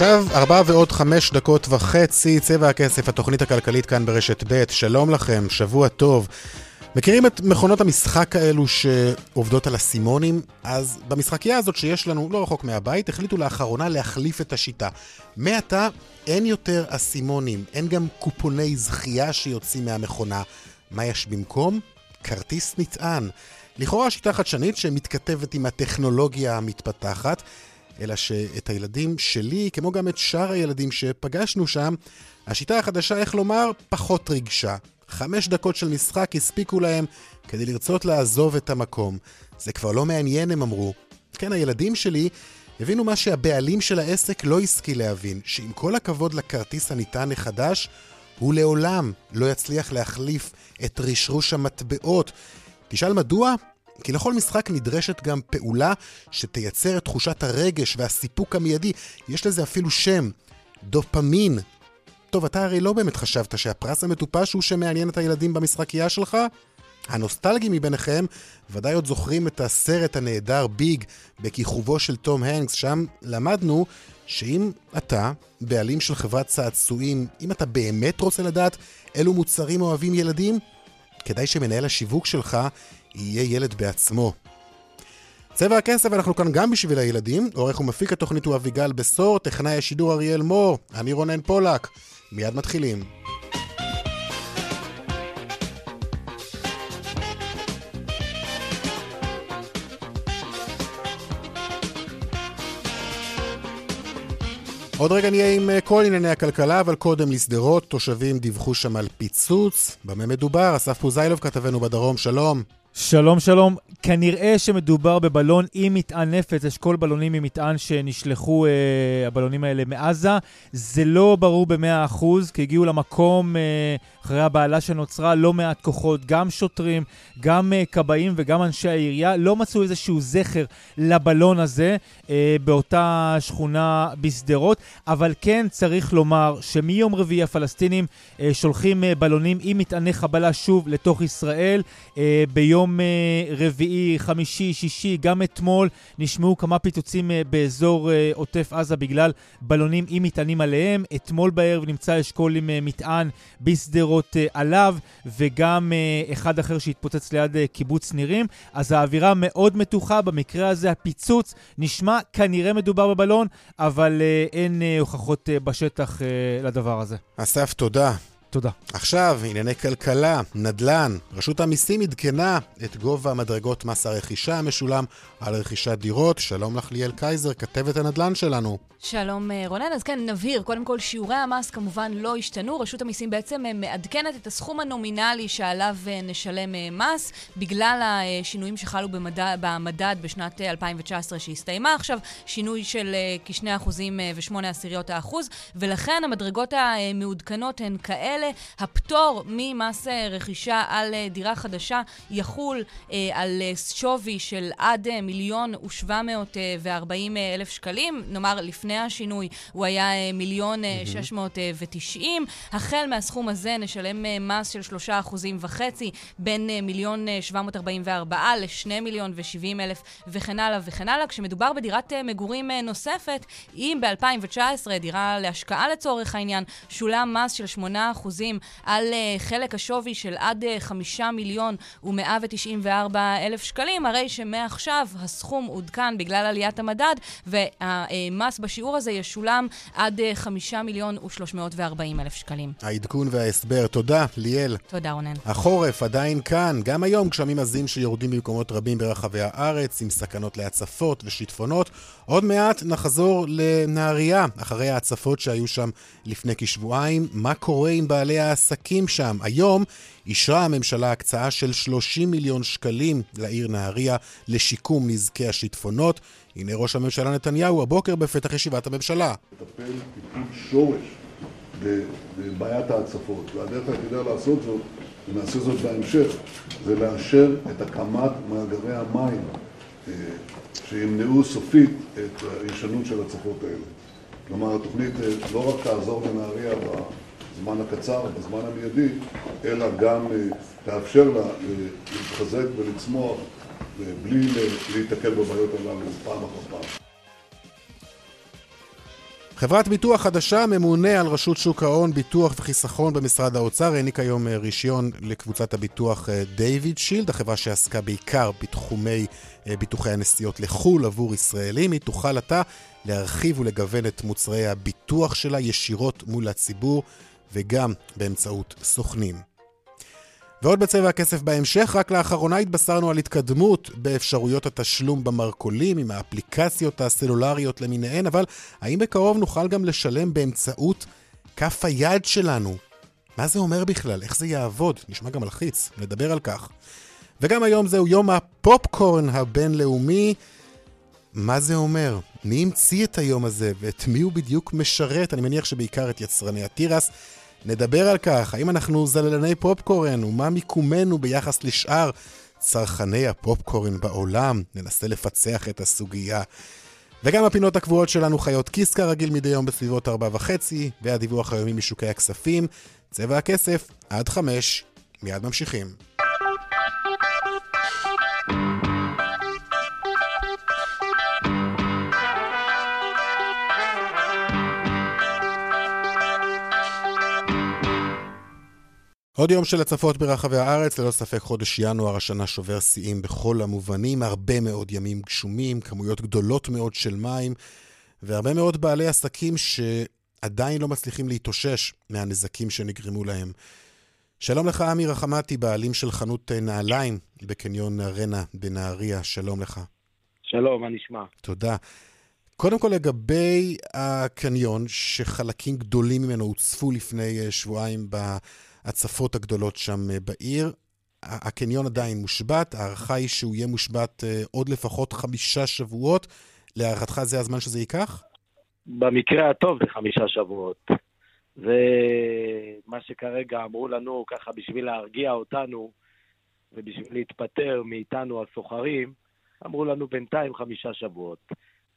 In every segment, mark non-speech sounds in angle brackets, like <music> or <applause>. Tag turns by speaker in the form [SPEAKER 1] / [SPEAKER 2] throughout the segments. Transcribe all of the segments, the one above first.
[SPEAKER 1] עכשיו, ארבע ועוד חמש דקות וחצי, צבע הכסף, התוכנית הכלכלית כאן ברשת ב', שלום לכם, שבוע טוב. מכירים את מכונות המשחק האלו שעובדות על אסימונים? אז במשחקייה הזאת שיש לנו לא רחוק מהבית, החליטו לאחרונה להחליף את השיטה. מעתה אין יותר אסימונים, אין גם קופוני זכייה שיוצאים מהמכונה. מה יש במקום? כרטיס נטען. לכאורה שיטה חדשנית שמתכתבת עם הטכנולוגיה המתפתחת. אלא שאת הילדים שלי, כמו גם את שאר הילדים שפגשנו שם, השיטה החדשה, איך לומר, פחות ריגשה. חמש דקות של משחק הספיקו להם כדי לרצות לעזוב את המקום. זה כבר לא מעניין, הם אמרו. כן, הילדים שלי הבינו מה שהבעלים של העסק לא השכיל להבין, שעם כל הכבוד לכרטיס הניתן החדש, הוא לעולם לא יצליח להחליף את רשרוש המטבעות. תשאל מדוע? כי לכל משחק נדרשת גם פעולה שתייצר את תחושת הרגש והסיפוק המיידי. יש לזה אפילו שם, דופמין. טוב, אתה הרי לא באמת חשבת שהפרס המטופש הוא שמעניין את הילדים במשחקייה שלך? הנוסטלגים מביניכם ודאי עוד זוכרים את הסרט הנהדר ביג בכיכובו של תום הנקס, שם למדנו שאם אתה בעלים של חברת צעצועים, אם אתה באמת רוצה לדעת אילו מוצרים אוהבים ילדים, כדאי שמנהל השיווק שלך יהיה ילד בעצמו. צבע הכסף, אנחנו כאן גם בשביל הילדים. עורך ומפיק התוכנית הוא אביגל בשור, טכנאי השידור אריאל מור, אני רונן פולק. מיד מתחילים. עוד רגע נהיה עם אה, כל ענייני הכלכלה, אבל קודם לשדרות, תושבים דיווחו שם על פיצוץ. במה מדובר? אסף פוזיילוב כתבנו בדרום, שלום.
[SPEAKER 2] שלום שלום, כנראה שמדובר בבלון עם מטען נפץ, אשכול בלונים עם מטען שנשלחו אה, הבלונים האלה מעזה. זה לא ברור ב-100%, כי הגיעו למקום אה, אחרי הבעלה שנוצרה לא מעט כוחות, גם שוטרים, גם אה, כבאים וגם אנשי העירייה, לא מצאו איזשהו זכר לבלון הזה אה, באותה שכונה בשדרות, אבל כן צריך לומר שמיום רביעי הפלסטינים אה, שולחים אה, בלונים עם מטעני חבלה שוב לתוך ישראל. אה, ביום אה, רביעי, חמישי, שישי, גם אתמול נשמעו כמה פיצוצים אה, באזור אה, עוטף עזה בגלל בלונים עם מטענים עליהם. אתמול בערב נמצא אשכול עם מטען בשדרות. עליו, וגם אחד אחר שהתפוצץ ליד קיבוץ נירים. אז האווירה מאוד מתוחה, במקרה הזה הפיצוץ נשמע כנראה מדובר בבלון, אבל אין הוכחות בשטח לדבר הזה.
[SPEAKER 1] אסף, תודה.
[SPEAKER 2] תודה.
[SPEAKER 1] עכשיו, ענייני כלכלה, נדל"ן. רשות המיסים עדכנה את גובה מדרגות מס הרכישה המשולם על רכישת דירות. שלום לך ליאל קייזר, כתבת הנדל"ן שלנו.
[SPEAKER 3] שלום אה, רונן, אז כן, נבהיר, קודם כל שיעורי המס כמובן לא השתנו, רשות המיסים בעצם אה, מעדכנת את הסכום הנומינלי שעליו אה, נשלם מס, בגלל השינויים שחלו במדד, במדד בשנת 2019 שהסתיימה עכשיו, שינוי של כ-2% ו-8 עשיריות האחוז, ולכן המדרגות המעודכנות הן כאלה, הפטור ממס רכישה על דירה חדשה יחול על שווי של עד מיליון ושבע מאות וארבעים אלף שקלים, נאמר לפני השינוי הוא היה אה, מיליון אה, שש מאות אה, ותשעים. החל מהסכום הזה נשלם מס של שלושה אחוזים וחצי, בין מיליון שבע מאות ארבעים וארבעה לשני מיליון ושבעים אלף וכן הלאה וכן הלאה. כשמדובר בדירת מגורים נוספת, אם ב-2019, דירה להשקעה לצורך העניין, שולם מס של שמונה אחוזים על חלק השווי של עד חמישה מיליון ומאה ותשעים וארבע אלף שקלים, הרי שמעכשיו הסכום עודכן בגלל עליית המדד, והמס בשיעור... הזה ישולם עד 5 אה, מיליון ו-340 אלף שקלים.
[SPEAKER 1] העדכון וההסבר. תודה, ליאל.
[SPEAKER 3] תודה, רונן.
[SPEAKER 1] החורף עדיין כאן. גם היום גשמים עזים שיורדים במקומות רבים ברחבי הארץ, עם סכנות להצפות ושיטפונות. עוד מעט נחזור לנהריה, אחרי ההצפות שהיו שם לפני כשבועיים. מה קורה עם בעלי העסקים שם. היום אישרה הממשלה הקצאה של 30 מיליון שקלים לעיר נהריה לשיקום נזקי השיטפונות. הנה ראש הממשלה נתניהו הבוקר בפתח ישיבת הממשלה.
[SPEAKER 4] לטפל טיפול שורש בבעיית ההצפות, והדרך היחידה לעשות זאת, ונעשה זאת בהמשך, זה לאשר את הקמת מאגרי המים אה, שימנעו סופית את הישנות של הצפות האלה. כלומר, התוכנית אה, לא רק תעזור לנהריה בזמן הקצר, בזמן המיידי, אלא גם אה, תאפשר לה להתחזק ולצמוח בלי להיתקל בבעיות הללו פעם אחר פעם.
[SPEAKER 1] חברת ביטוח חדשה, ממונה על רשות שוק ההון, ביטוח וחיסכון במשרד האוצר, העניק היום אה, רישיון לקבוצת הביטוח אה, דיוויד שילד, החברה שעסקה בעיקר בתחומי אה, ביטוחי הנסיעות לחו"ל עבור ישראלים. היא תוכל עתה להרחיב ולגוון את מוצרי הביטוח שלה ישירות מול הציבור וגם באמצעות סוכנים. ועוד בצבע הכסף בהמשך, רק לאחרונה התבשרנו על התקדמות באפשרויות התשלום במרכולים עם האפליקציות הסלולריות למיניהן, אבל האם בקרוב נוכל גם לשלם באמצעות כף היד שלנו? מה זה אומר בכלל? איך זה יעבוד? נשמע גם מלחיץ, נדבר על כך. וגם היום זהו יום הפופקורן הבינלאומי. מה זה אומר? מי המציא את היום הזה ואת מי הוא בדיוק משרת? אני מניח שבעיקר את יצרני התירס. נדבר על כך, האם אנחנו זללני פופקורן ומה מיקומנו ביחס לשאר צרכני הפופקורן בעולם. ננסה לפצח את הסוגיה. וגם הפינות הקבועות שלנו חיות כיס כרגיל מדי יום בסביבות ארבע וחצי, והדיווח היומי משוקי הכספים, צבע הכסף, עד חמש. מיד ממשיכים. עוד יום של הצפות ברחבי הארץ, ללא ספק חודש ינואר השנה שובר שיאים בכל המובנים, הרבה מאוד ימים גשומים, כמויות גדולות מאוד של מים, והרבה מאוד בעלי עסקים שעדיין לא מצליחים להתאושש מהנזקים שנגרמו להם. שלום לך, עמי רחמתי, בעלים של חנות נעליים בקניון ארנה בנהריה, שלום לך.
[SPEAKER 5] שלום, מה נשמע?
[SPEAKER 1] תודה. קודם כל לגבי הקניון, שחלקים גדולים ממנו הוצפו לפני אה, שבועיים ב... ההצפות הגדולות שם אה, בעיר. הקניון עדיין מושבת, ההערכה היא שהוא יהיה מושבת אה, עוד לפחות חמישה שבועות. להערכתך זה הזמן שזה ייקח?
[SPEAKER 5] במקרה הטוב זה חמישה שבועות. זה מה שכרגע אמרו לנו, ככה בשביל להרגיע אותנו ובשביל להתפטר מאיתנו הסוחרים, אמרו לנו בינתיים חמישה שבועות.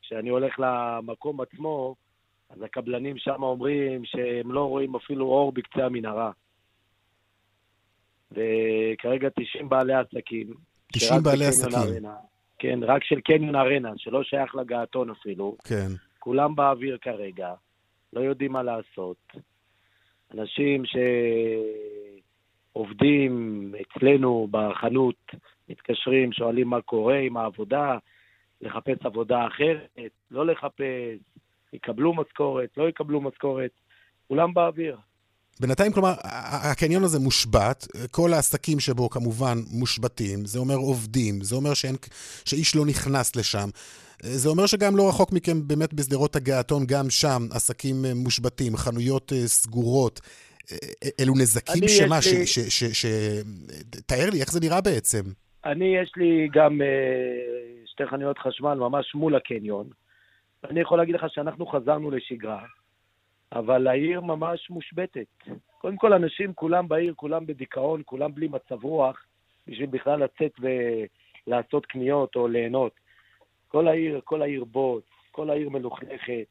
[SPEAKER 5] כשאני הולך למקום עצמו, אז הקבלנים שם אומרים שהם לא רואים אפילו אור בקצה המנהרה. וכרגע 90 בעלי עסקים.
[SPEAKER 1] 90 בעלי עסקים.
[SPEAKER 5] ארנה, כן, רק של קניון ארנה, שלא שייך לגעתון אפילו.
[SPEAKER 1] כן.
[SPEAKER 5] כולם באוויר כרגע, לא יודעים מה לעשות. אנשים שעובדים אצלנו בחנות, מתקשרים, שואלים מה קורה עם העבודה, לחפש עבודה אחרת, לא לחפש, יקבלו משכורת, לא יקבלו משכורת, כולם באוויר.
[SPEAKER 1] בינתיים, כלומר, הקניון הזה מושבת, כל העסקים שבו כמובן מושבתים, זה אומר עובדים, זה אומר שאין, שאיש לא נכנס לשם. זה אומר שגם לא רחוק מכם, באמת בשדרות הגעתון, גם שם עסקים מושבתים, חנויות אה, סגורות. אה, אה, אלו נזקים שמה, ש... ש, ש, ש... תאר לי, איך זה נראה בעצם?
[SPEAKER 5] אני, יש לי גם שתי חנויות חשמל ממש מול הקניון. אני יכול להגיד לך שאנחנו חזרנו לשגרה. אבל העיר ממש מושבתת. קודם כל, אנשים כולם בעיר, כולם בדיכאון, כולם בלי מצב רוח, בשביל בכלל לצאת ולעשות קניות או ליהנות. כל העיר, כל העיר בוץ, כל העיר מלוכלכת,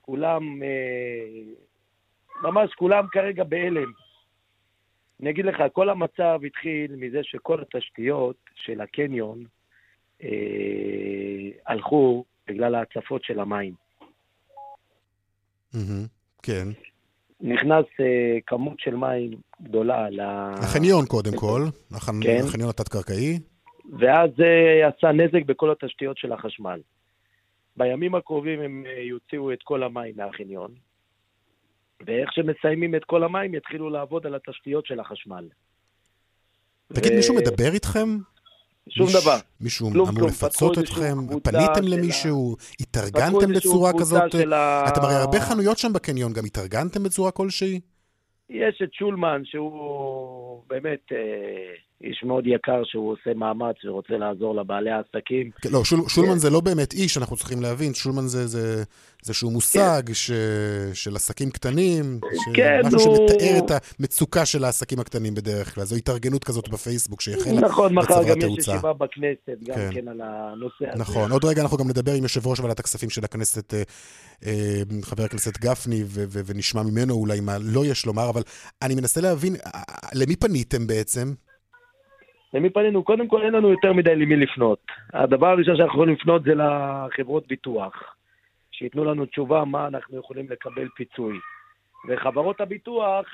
[SPEAKER 5] כולם, אה, ממש כולם כרגע בהלם. אני אגיד לך, כל המצב התחיל מזה שכל התשתיות של הקניון אה, הלכו בגלל ההצפות של המים.
[SPEAKER 1] Mm-hmm. כן.
[SPEAKER 5] נכנס uh, כמות של מים גדולה ל...
[SPEAKER 1] החניון קודם כל. כן. החניון התת-קרקעי.
[SPEAKER 5] ואז זה עשה נזק בכל התשתיות של החשמל. בימים הקרובים הם uh, יוציאו את כל המים מהחניון, ואיך שמסיימים את כל המים, יתחילו לעבוד על התשתיות של החשמל.
[SPEAKER 1] תגיד, ו... מישהו מדבר איתכם?
[SPEAKER 5] שום מיש, דבר.
[SPEAKER 1] מישהו כלום, אמור כלום. לפצות אתכם? פניתם למישהו? ה... התארגנתם בצורה כזאת? אתם הרי הרבה חנויות שם בקניון, גם התארגנתם בצורה כלשהי?
[SPEAKER 5] יש את שולמן, שהוא באמת אה, איש מאוד יקר, שהוא עושה מאמץ ורוצה לעזור לבעלי העסקים.
[SPEAKER 1] כן, לא, שול, שולמן זה לא באמת איש, אנחנו צריכים להבין. שולמן זה, זה, זה שהוא מושג ש, של עסקים קטנים,
[SPEAKER 5] כן,
[SPEAKER 1] משהו
[SPEAKER 5] הוא-
[SPEAKER 1] שמתאר את המצוקה של העסקים הקטנים בדרך כלל. זו התארגנות כזאת בפייסבוק שהחלה
[SPEAKER 5] נכון, מחר גם יש. ישיבה בכנסת, גם
[SPEAKER 1] כן.
[SPEAKER 5] כן על הנושא הזה.
[SPEAKER 1] נכון. עוד רגע אנחנו גם נדבר עם יושב ראש ועדת הכספים של הכנסת, אה, אה, חבר הכנסת גפני, ו- ו- ונשמע ממנו אולי מה לא יש לומר, אבל אני מנסה להבין, אה, למי פניתם בעצם?
[SPEAKER 5] למי פנינו? קודם כל אין לנו יותר מדי למי לפנות. הדבר הראשון שאנחנו יכולים לפנות זה לחברות ביטוח, שייתנו לנו תשובה מה אנחנו יכולים לקבל פיצוי. וחברות הביטוח,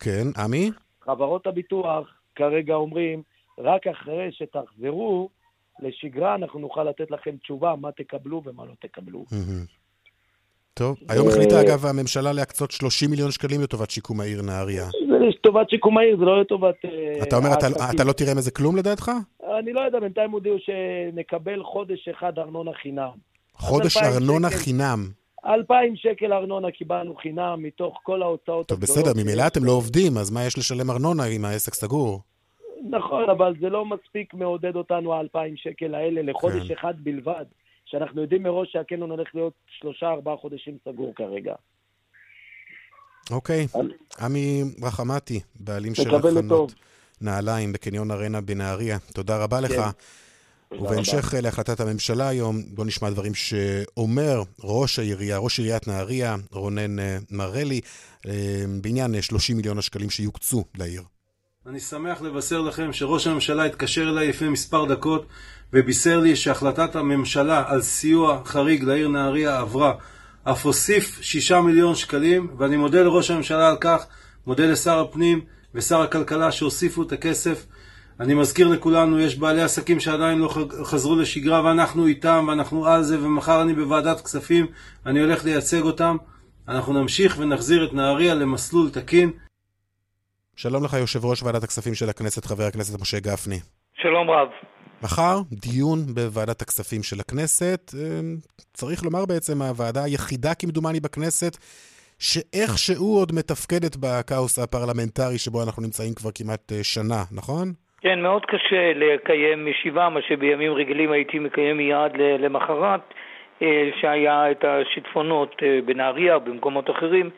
[SPEAKER 1] כן, עמי?
[SPEAKER 5] חברות הביטוח כרגע אומרים, רק אחרי שתחזרו לשגרה אנחנו נוכל לתת לכם תשובה מה תקבלו ומה לא תקבלו.
[SPEAKER 1] מהמם. טוב, היום
[SPEAKER 5] אה,
[SPEAKER 1] החליטה אגב הממשלה להקצות 30 מיליון שקלים לטובת שיקום העיר נהריה.
[SPEAKER 5] זה לטובת שיקום העיר, זה לא לטובת... אה,
[SPEAKER 1] אתה אומר, אתה-
[SPEAKER 5] העסקים.
[SPEAKER 1] אתה לא תראה מזה כלום לדעתך?
[SPEAKER 5] אני לא יודע, בינתיים הודיעו שנקבל חודש אחד ארנונה חינם.
[SPEAKER 1] חודש
[SPEAKER 5] 2,000
[SPEAKER 1] ארנונה. חינם.
[SPEAKER 5] 2,000 שקל ארנונה קיבלנו חינם מתוך כל ההוצאות
[SPEAKER 1] טוב,
[SPEAKER 5] הגדולות.
[SPEAKER 1] בסדר, ממילא אתם לא עובדים, אז מה יש לשלם ארנונה אם העסק סגור?
[SPEAKER 5] נכון, אבל זה לא מספיק מעודד אותנו ה-2,000 שקל האלה לחודש
[SPEAKER 1] כן.
[SPEAKER 5] אחד בלבד, שאנחנו יודעים מראש שהקניון הולך להיות שלושה, ארבעה חודשים סגור כרגע.
[SPEAKER 1] אוקיי. עמי רחמתי, בעלים של החנות. נעליים בקניון ארנה בנהריה. תודה רבה לך.
[SPEAKER 5] כן. תודה
[SPEAKER 1] ובהמשך להחלטת הממשלה היום, בוא נשמע דברים שאומר ראש העירייה, ראש עיריית נהריה, רונן אה, מרלי, אה, בעניין אה, 30 מיליון השקלים שיוקצו לעיר.
[SPEAKER 6] אני שמח לבשר לכם שראש הממשלה התקשר אליי לפני מספר דקות ובישר לי שהחלטת הממשלה על סיוע חריג לעיר נהריה עברה. אף הוסיף שישה מיליון שקלים, ואני מודה לראש הממשלה על כך, מודה לשר הפנים ושר הכלכלה שהוסיפו את הכסף. אני מזכיר לכולנו, יש בעלי עסקים שעדיין לא חזרו לשגרה ואנחנו איתם ואנחנו על זה ומחר אני בוועדת כספים, אני הולך לייצג אותם. אנחנו נמשיך ונחזיר את נהריה למסלול תקין.
[SPEAKER 1] שלום לך, יושב ראש ועדת הכספים של הכנסת, חבר הכנסת משה גפני.
[SPEAKER 5] שלום רב.
[SPEAKER 1] מחר דיון בוועדת הכספים של הכנסת. אה, צריך לומר בעצם, הוועדה היחידה כמדומני בכנסת, שאיכשהו עוד מתפקדת בכאוס הפרלמנטרי שבו אנחנו נמצאים כבר כמעט אה, שנה, נכון?
[SPEAKER 7] כן, מאוד קשה לקיים ישיבה, מה שבימים רגילים הייתי מקיים מיד למחרת, אה, שהיה את השיטפונות בנהריה או במקומות אחרים.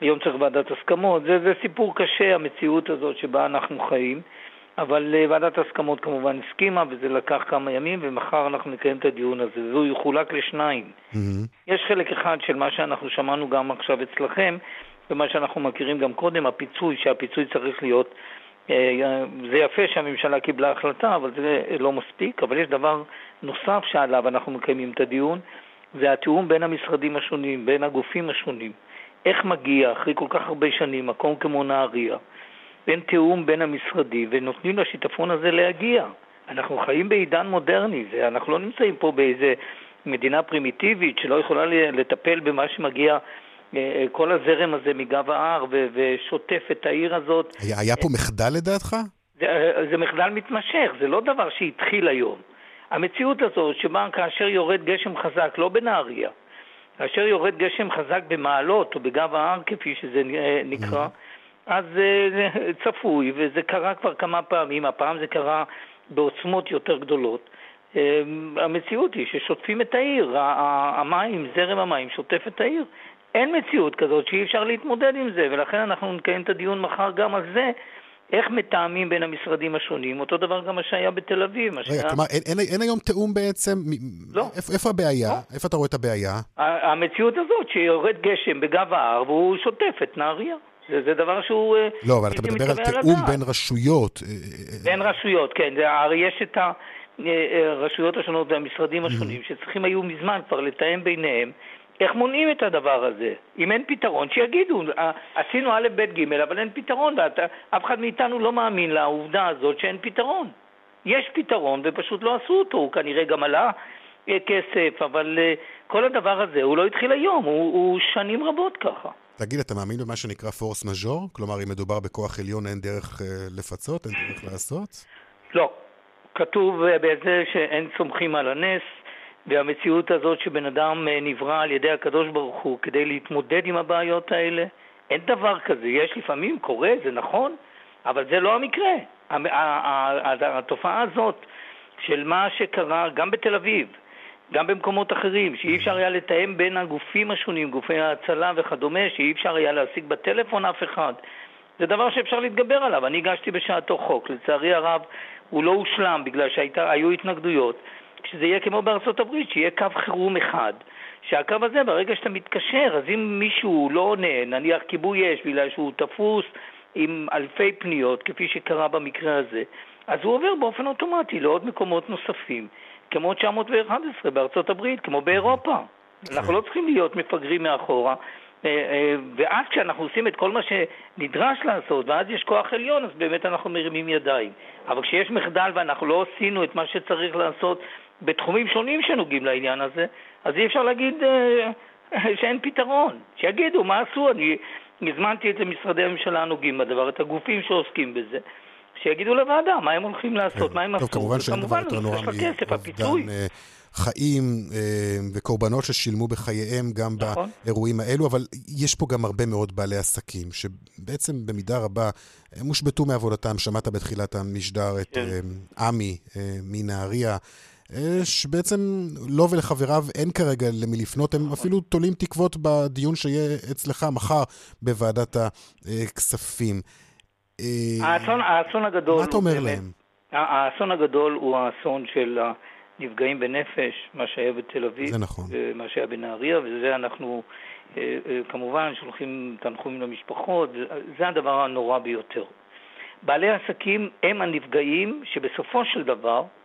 [SPEAKER 7] היום צריך ועדת הסכמות. זה, זה סיפור קשה, המציאות הזאת שבה אנחנו חיים. אבל אה, ועדת הסכמות כמובן הסכימה, וזה לקח כמה ימים, ומחר אנחנו נקיים את הדיון הזה. והוא יחולק לשניים.
[SPEAKER 1] מהמם.
[SPEAKER 7] יש חלק אחד של מה שאנחנו שמענו גם עכשיו אצלכם, ומה שאנחנו מכירים גם קודם, הפיצוי, שהפיצוי צריך להיות, אה, זה יפה שהממשלה קיבלה החלטה, אבל זה לא מספיק, אבל יש דבר נוסף שעליו אנחנו מקיימים את הדיון, זה התיאום בין המשרדים השונים, בין הגופים השונים. איך מגיע, אחרי כל כך הרבה שנים, מקום כמו נהריה, אין תיאום בין המשרדים, ונותנים לשיטפון הזה להגיע. אנחנו חיים בעידן מודרני, זה, אנחנו לא נמצאים פה באיזה מדינה פרימיטיבית שלא יכולה לטפל במה שמגיע, אה, כל הזרם הזה מגב ההר ושוטף את העיר הזאת.
[SPEAKER 1] היה, היה פה מחדל לדעתך?
[SPEAKER 7] זה, אה, זה מחדל מתמשך, זה לא דבר שהתחיל היום. המציאות הזאת שבה כאשר יורד גשם חזק, לא בנהריה, כאשר יורד גשם חזק במעלות או בגב ההר כפי שזה אה, נקרא, אז אה, זה צפוי, וזה קרה כבר כמה פעמים, הפעם זה קרה בעוצמות יותר גדולות. אה, המציאות היא ששוטפים את העיר, המים, זרם המים שוטף את העיר. אין מציאות כזאת שאי אפשר להתמודד עם זה, ולכן אנחנו נקיים את הדיון מחר גם על זה, איך מתאמים בין המשרדים השונים, אותו דבר גם מה שהיה בתל אביב.
[SPEAKER 1] רגע,
[SPEAKER 7] שהיה...
[SPEAKER 1] כלומר, אין, אין, אין היום תיאום בעצם?
[SPEAKER 7] לא.
[SPEAKER 1] איפה, איפה הבעיה?
[SPEAKER 7] לא.
[SPEAKER 1] איפה אתה רואה את הבעיה?
[SPEAKER 7] המציאות הזאת שיורד גשם בגב ההר והוא שוטף את נהריה. זה, זה דבר שהוא... אה,
[SPEAKER 1] לא, אבל אתה מדבר על תיאום. בין רשויות. אה, אה,
[SPEAKER 7] בין רשויות, כן. זה, הרי יש את הרשויות השונות והמשרדים השונים שצריכים היו מזמן כבר לתאם ביניהם איך מונעים את הדבר הזה. אם אין פתרון, שיגידו, "אה, עשינו א', ב', ג', אבל אין פתרון, ואף אחד מאיתנו לא מאמין לעובדה הזאת שאין פתרון. יש פתרון ופשוט לא עשו אותו, הוא כנראה גם עלה אה, כסף, אבל אה, כל הדבר הזה הוא לא התחיל היום, הוא, הוא שנים רבות ככה.
[SPEAKER 1] תגיד, אתה מאמין במה שנקרא פורס מז'ור? כלומר, אם מדובר בכוח עליון אין דרך אה, לפצות, אין דרך לעשות?
[SPEAKER 7] לא. כתוב בזה שאין סומכים על הנס, והמציאות הזאת שבן אדם אה, נברא על ידי הקדוש ברוך הוא כדי להתמודד עם הבעיות האלה, אין דבר כזה. יש לפעמים, קורה, זה נכון, אבל זה לא המקרה. התופעה הזאת של מה שקרה גם בתל אביב, גם במקומות אחרים, שאי אפשר היה לתאם בין הגופים השונים, גופי ההצלה וכדומה, שאי אפשר היה להשיג בטלפון אף אחד. זה דבר שאפשר להתגבר עליו. אני הגשתי בשעתו חוק, לצערי הרב הוא לא הושלם בגלל שהיו התנגדויות. כשזה יהיה כמו בארצות הברית, שיהיה קו חירום אחד, שהקו הזה, ברגע שאתה מתקשר, אז אם מישהו לא עונה, נניח כיבוי אש בגלל שהוא תפוס עם אלפי פניות, כפי שקרה במקרה הזה, אז הוא עובר באופן אוטומטי לעוד מקומות נוספים, כמו 911 בארצות הברית, כמו באירופה. אנחנו לא צריכים להיות מפגרים מאחורה, אה, אה, ואז כשאנחנו עושים את כל מה שנדרש לעשות, ואז יש כוח עליון, אז באמת אנחנו מרימים ידיים. אבל כשיש מחדל ואנחנו לא עשינו את מה שצריך לעשות בתחומים שונים שנוגעים לעניין הזה, אז אי אפשר להגיד אה, <laughs> שאין פתרון. שיגידו מה עשו, אני הזמנתי את משרדי הממשלה הנוגעים בדבר, את הגופים שעוסקים בזה. שיגידו לוועדה מה הם הולכים לעשות,
[SPEAKER 1] כן.
[SPEAKER 7] מה הם עשו.
[SPEAKER 1] טוב, כמובן שאין דבר יותר נורא מאובדן אה, חיים אה, וקורבנות ששילמו בחייהם גם נכון. באירועים האלו, אבל יש פה גם הרבה מאוד בעלי עסקים, שבעצם במידה רבה מושבתו מעבודתם. שמעת בתחילת המשדר את כן. עמי מנהריה. שבעצם לו ולחבריו אין כרגע למי לפנות, הם אפילו תולים תקוות בדיון שיהיה אצלך מחר בוועדת הכספים.
[SPEAKER 7] האסון, האסון הגדול...
[SPEAKER 1] מה אתה אומר להם?
[SPEAKER 7] האסון הגדול הוא האסון של הנפגעים בנפש, מה שהיה בתל אביב.
[SPEAKER 1] זה נכון.
[SPEAKER 7] מה שהיה בנהריה, וזה אנחנו אה, אה, כמובן שולחים תנחומים למשפחות, זה הדבר הנורא ביותר. בעלי עסקים הם הנפגעים שבסופו של דבר אה, אה,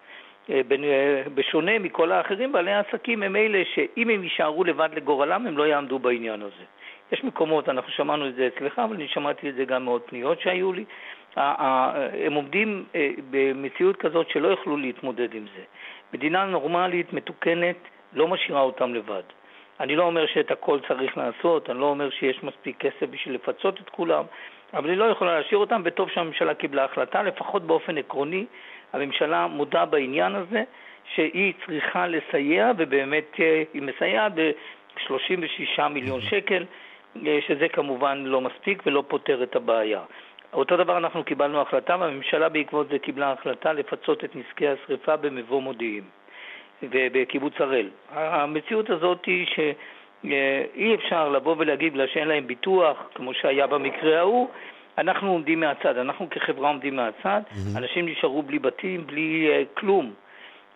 [SPEAKER 7] בשונה מכל האחרים, בעלי העסקים הם אלה שאם הם יישארו לבד לגורלם, הם לא יעמדו בעניין הזה. יש מקומות, אנחנו שמענו את זה אצלך, אבל אני שמעתי את זה גם מעוד פניות שהיו לי. הם עומדים אה, במציאות כזאת שלא יכלו להתמודד עם זה. מדינה נורמלית, מתוקנת, לא משאירה אותם לבד. אני לא אומר שאת הכל צריך לעשות, אני לא אומר שיש מספיק כסף בשביל לפצות את כולם, אבל היא לא יכולה להשאיר אותם, וטוב שהממשלה קיבלה החלטה, לפחות באופן עקרוני, הממשלה מודה בעניין הזה שהיא צריכה לסייע, ובאמת אה, היא מסייעת ב-36 מיליון שקל, אה, שזה כמובן לא מספיק ולא פותר את הבעיה. אותו דבר אנחנו קיבלנו החלטה, והממשלה בעקבות זה קיבלה החלטה לפצות את נזקי השרפה במבוא מודיעין ובקיבוץ הראל. המציאות הזאת היא שאי אפשר לבוא ולהגיד בגלל שאין להם ביטוח, כמו שהיה במקרה ההוא, אנחנו עומדים מהצד, אנחנו כחברה עומדים מהצד, mm-hmm. אנשים נשארו בלי בתים, בלי uh, כלום,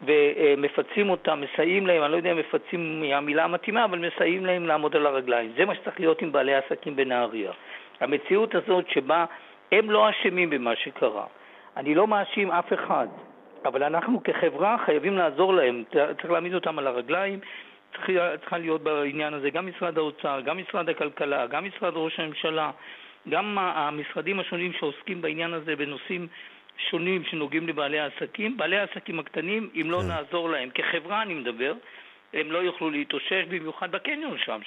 [SPEAKER 7] ומפצים אותם, מסייעים להם, אני לא יודע אם מפצים היא המילה המתאימה, אבל מסייעים להם לעמוד על הרגליים. זה מה שצריך להיות עם בעלי עסקים בנהריה. המציאות הזאת שבה הם לא אשמים במה שקרה. אני לא מאשים אף אחד, אבל אנחנו כחברה חייבים לעזור להם, צריך להעמיד אותם על הרגליים. צריכה להיות בעניין הזה גם משרד האוצר, גם משרד הכלכלה, גם משרד ראש הממשלה, גם המשרדים השונים שעוסקים בעניין הזה בנושאים שונים שנוגעים לבעלי העסקים, בעלי העסקים הקטנים, אם לא כן. נעזור להם, כחברה אני מדבר, הם לא יוכלו להתאושש, במיוחד בקניון שם,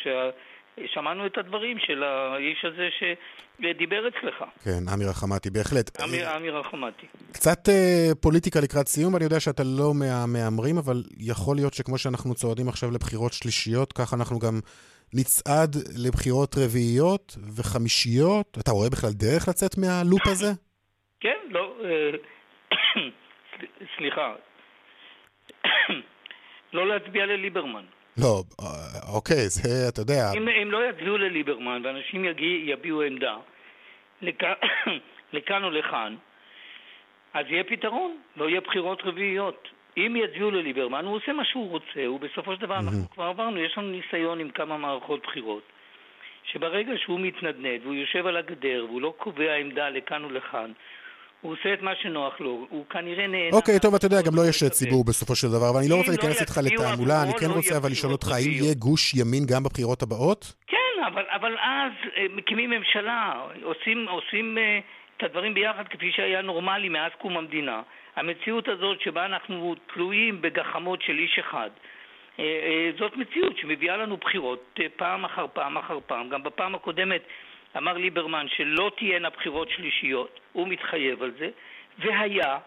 [SPEAKER 7] שמענו את הדברים של האיש הזה שדיבר אצלך.
[SPEAKER 1] כן, אמיר רחמתי, בהחלט.
[SPEAKER 7] אמיר, אמיר רחמתי.
[SPEAKER 1] קצת אה, פוליטיקה לקראת סיום, אני יודע שאתה לא מהמהמרים, אבל יכול להיות שכמו שאנחנו צועדים עכשיו לבחירות שלישיות, כך אנחנו גם נצעד לבחירות רביעיות וחמישיות? אתה רואה בכלל דרך לצאת מהלופ הזה?
[SPEAKER 7] כן, לא... אה, <coughs> סליחה. <coughs> לא להצביע לליברמן.
[SPEAKER 1] לא, אה, אוקיי, זה, אתה יודע...
[SPEAKER 7] אם הם לא יצביעו לליברמן ואנשים יביעו עמדה <coughs> לכאן או לכאן, אז יהיה פתרון, לא יהיה בחירות רביעיות. אם יצביעו לליברמן, הוא עושה מה שהוא רוצה, הוא בסופו של דבר, אנחנו כבר עברנו, יש לנו ניסיון עם כמה מערכות בחירות, שברגע שהוא מתנדנד והוא יושב על הגדר והוא לא קובע עמדה לכאן ולכאן, הוא עושה את מה שנוח לו, הוא כנראה נהנה...
[SPEAKER 1] אוקיי, טוב, אתה יודע, גם לא יש ציבור בסופו של דבר, אבל אני לא רוצה לא להיכנס איתך לתעמולה, אני כן רוצה אבל לשאול אותך, האם יהיה גוש ימין גם בבחירות הבאות?
[SPEAKER 7] כן, אבל אז אה, מקימים ממשלה, עושים אה, את הדברים ביחד כפי שהיה נורמלי מאז קום המדינה. המציאות הזאת שבה אנחנו תלויים בגחמות של איש אחד, אה, אה, זאת מציאות שמביאה לנו בחירות אה, פעם אחר פעם אחר פעם. גם בפעם הקודמת אמר ליברמן שלא תהיינה בחירות שלישיות, הוא מתחייב על זה, והיה,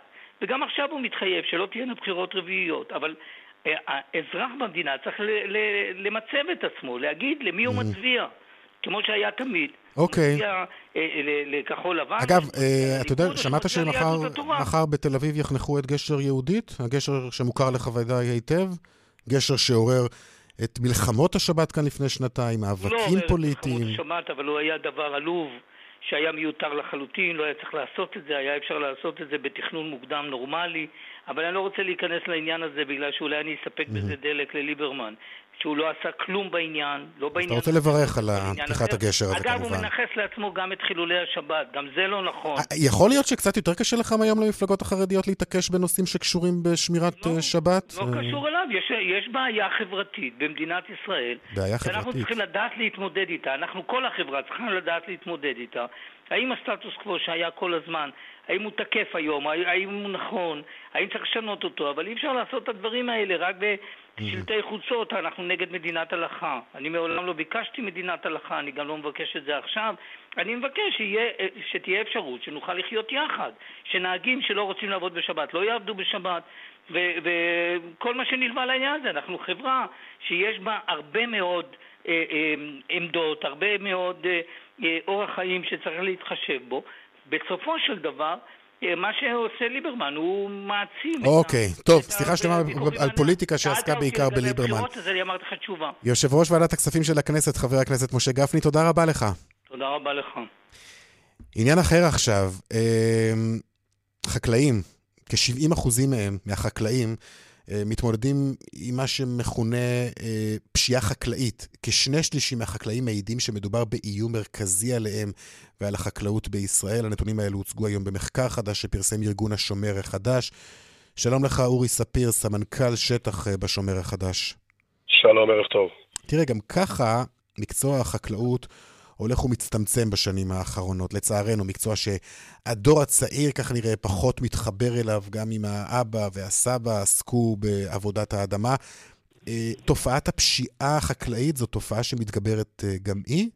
[SPEAKER 7] וגם עכשיו הוא מתחייב שלא תהיינה בחירות רביעיות. אבל האזרח במדינה צריך למצב את עצמו, להגיד למי הוא מצביע, כמו שהיה תמיד.
[SPEAKER 1] אוקיי.
[SPEAKER 7] אה, לכחול לבן.
[SPEAKER 1] אגב, אה, אתה יודע, שמעת שמחר בתל אביב יחנכו את גשר יהודית? הגשר שמוכר לך ודאי היטב? גשר שעורר את מלחמות השבת כאן לפני שנתיים, מאבקים לא פוליטיים. לא
[SPEAKER 7] מלחמות השבת, אבל הוא היה דבר עלוב. שהיה מיותר לחלוטין, לא היה צריך לעשות את זה, היה אפשר לעשות את זה בתכנון מוקדם נורמלי, אבל אני לא רוצה להיכנס לעניין הזה בגלל שאולי אני אספק. בזה דלק לליברמן. שהוא לא עשה כלום בעניין, לא בעניין...
[SPEAKER 1] אתה רוצה לברך על פתיחת הגשר הזה,
[SPEAKER 7] כמובן. אגב, הוא מנכס לעצמו גם את חילולי השבת, גם זה לא נכון. אה,
[SPEAKER 1] יכול להיות שקצת יותר קשה לך היום למפלגות החרדיות להתעקש בנושאים שקשורים בשמירת לא, אה, שבת?
[SPEAKER 7] לא אה. קשור אליו, יש, יש בעיה חברתית במדינת ישראל.
[SPEAKER 1] בעיה חברתית.
[SPEAKER 7] אנחנו צריכים לדעת להתמודד איתה, אנחנו, כל החברה צריכה לדעת להתמודד איתה. האם הסטטוס קוו שהיה כל הזמן, האם הוא תקף היום, האם הוא נכון, האם צריך לשנות אותו, אבל אי אפשר לעשות את הדברים האלה רק בשלטי חוצות, אנחנו נגד מדינת הלכה. אני מעולם לא ביקשתי מדינת הלכה, אני גם לא מבקש את זה עכשיו. אני מבקש שיהיה, שתהיה אפשרות שנוכל לחיות יחד, שנהגים שלא רוצים לעבוד בשבת לא יעבדו בשבת, וכל מה שנלווה לעניין הזה. אנחנו חברה שיש בה הרבה מאוד אה, אה, עמדות, הרבה מאוד אה, אה אורח חיים שצריך להתחשב בו. בסופו של דבר, מה שעושה ליברמן, הוא מעצים
[SPEAKER 1] אוקיי, טוב, סליחה שאתה אומר על פוליטיקה שעסקה בעיקר בליברמן. יושב ראש ועדת הכספים של הכנסת, חבר הכנסת משה גפני, תודה רבה לך.
[SPEAKER 7] תודה רבה לך.
[SPEAKER 1] עניין אחר עכשיו, אה, חקלאים, כ-70% מהם, מהחקלאים, אה, מתמודדים עם מה שמכונה אה, פשיעה חקלאית. כשני שלישים מהחקלאים מעידים שמדובר באיום מרכזי עליהם ועל החקלאות בישראל. הנתונים האלו הוצגו היום במחקר חדש שפרסם ארגון השומר החדש. שלום לך, אורי ספיר, סמנכ"ל שטח אה, בשומר החדש.
[SPEAKER 8] שלום, ערב טוב.
[SPEAKER 1] תראה, גם ככה מקצוע החקלאות הולך ומצטמצם בשנים האחרונות. לצערנו, מקצוע שהדור הצעיר, כך נראה, פחות מתחבר אליו, גם אם האבא והסבא עסקו בעבודת האדמה. אה, תופעת הפשיעה החקלאית זו תופעה שמתגברת אה, גם היא?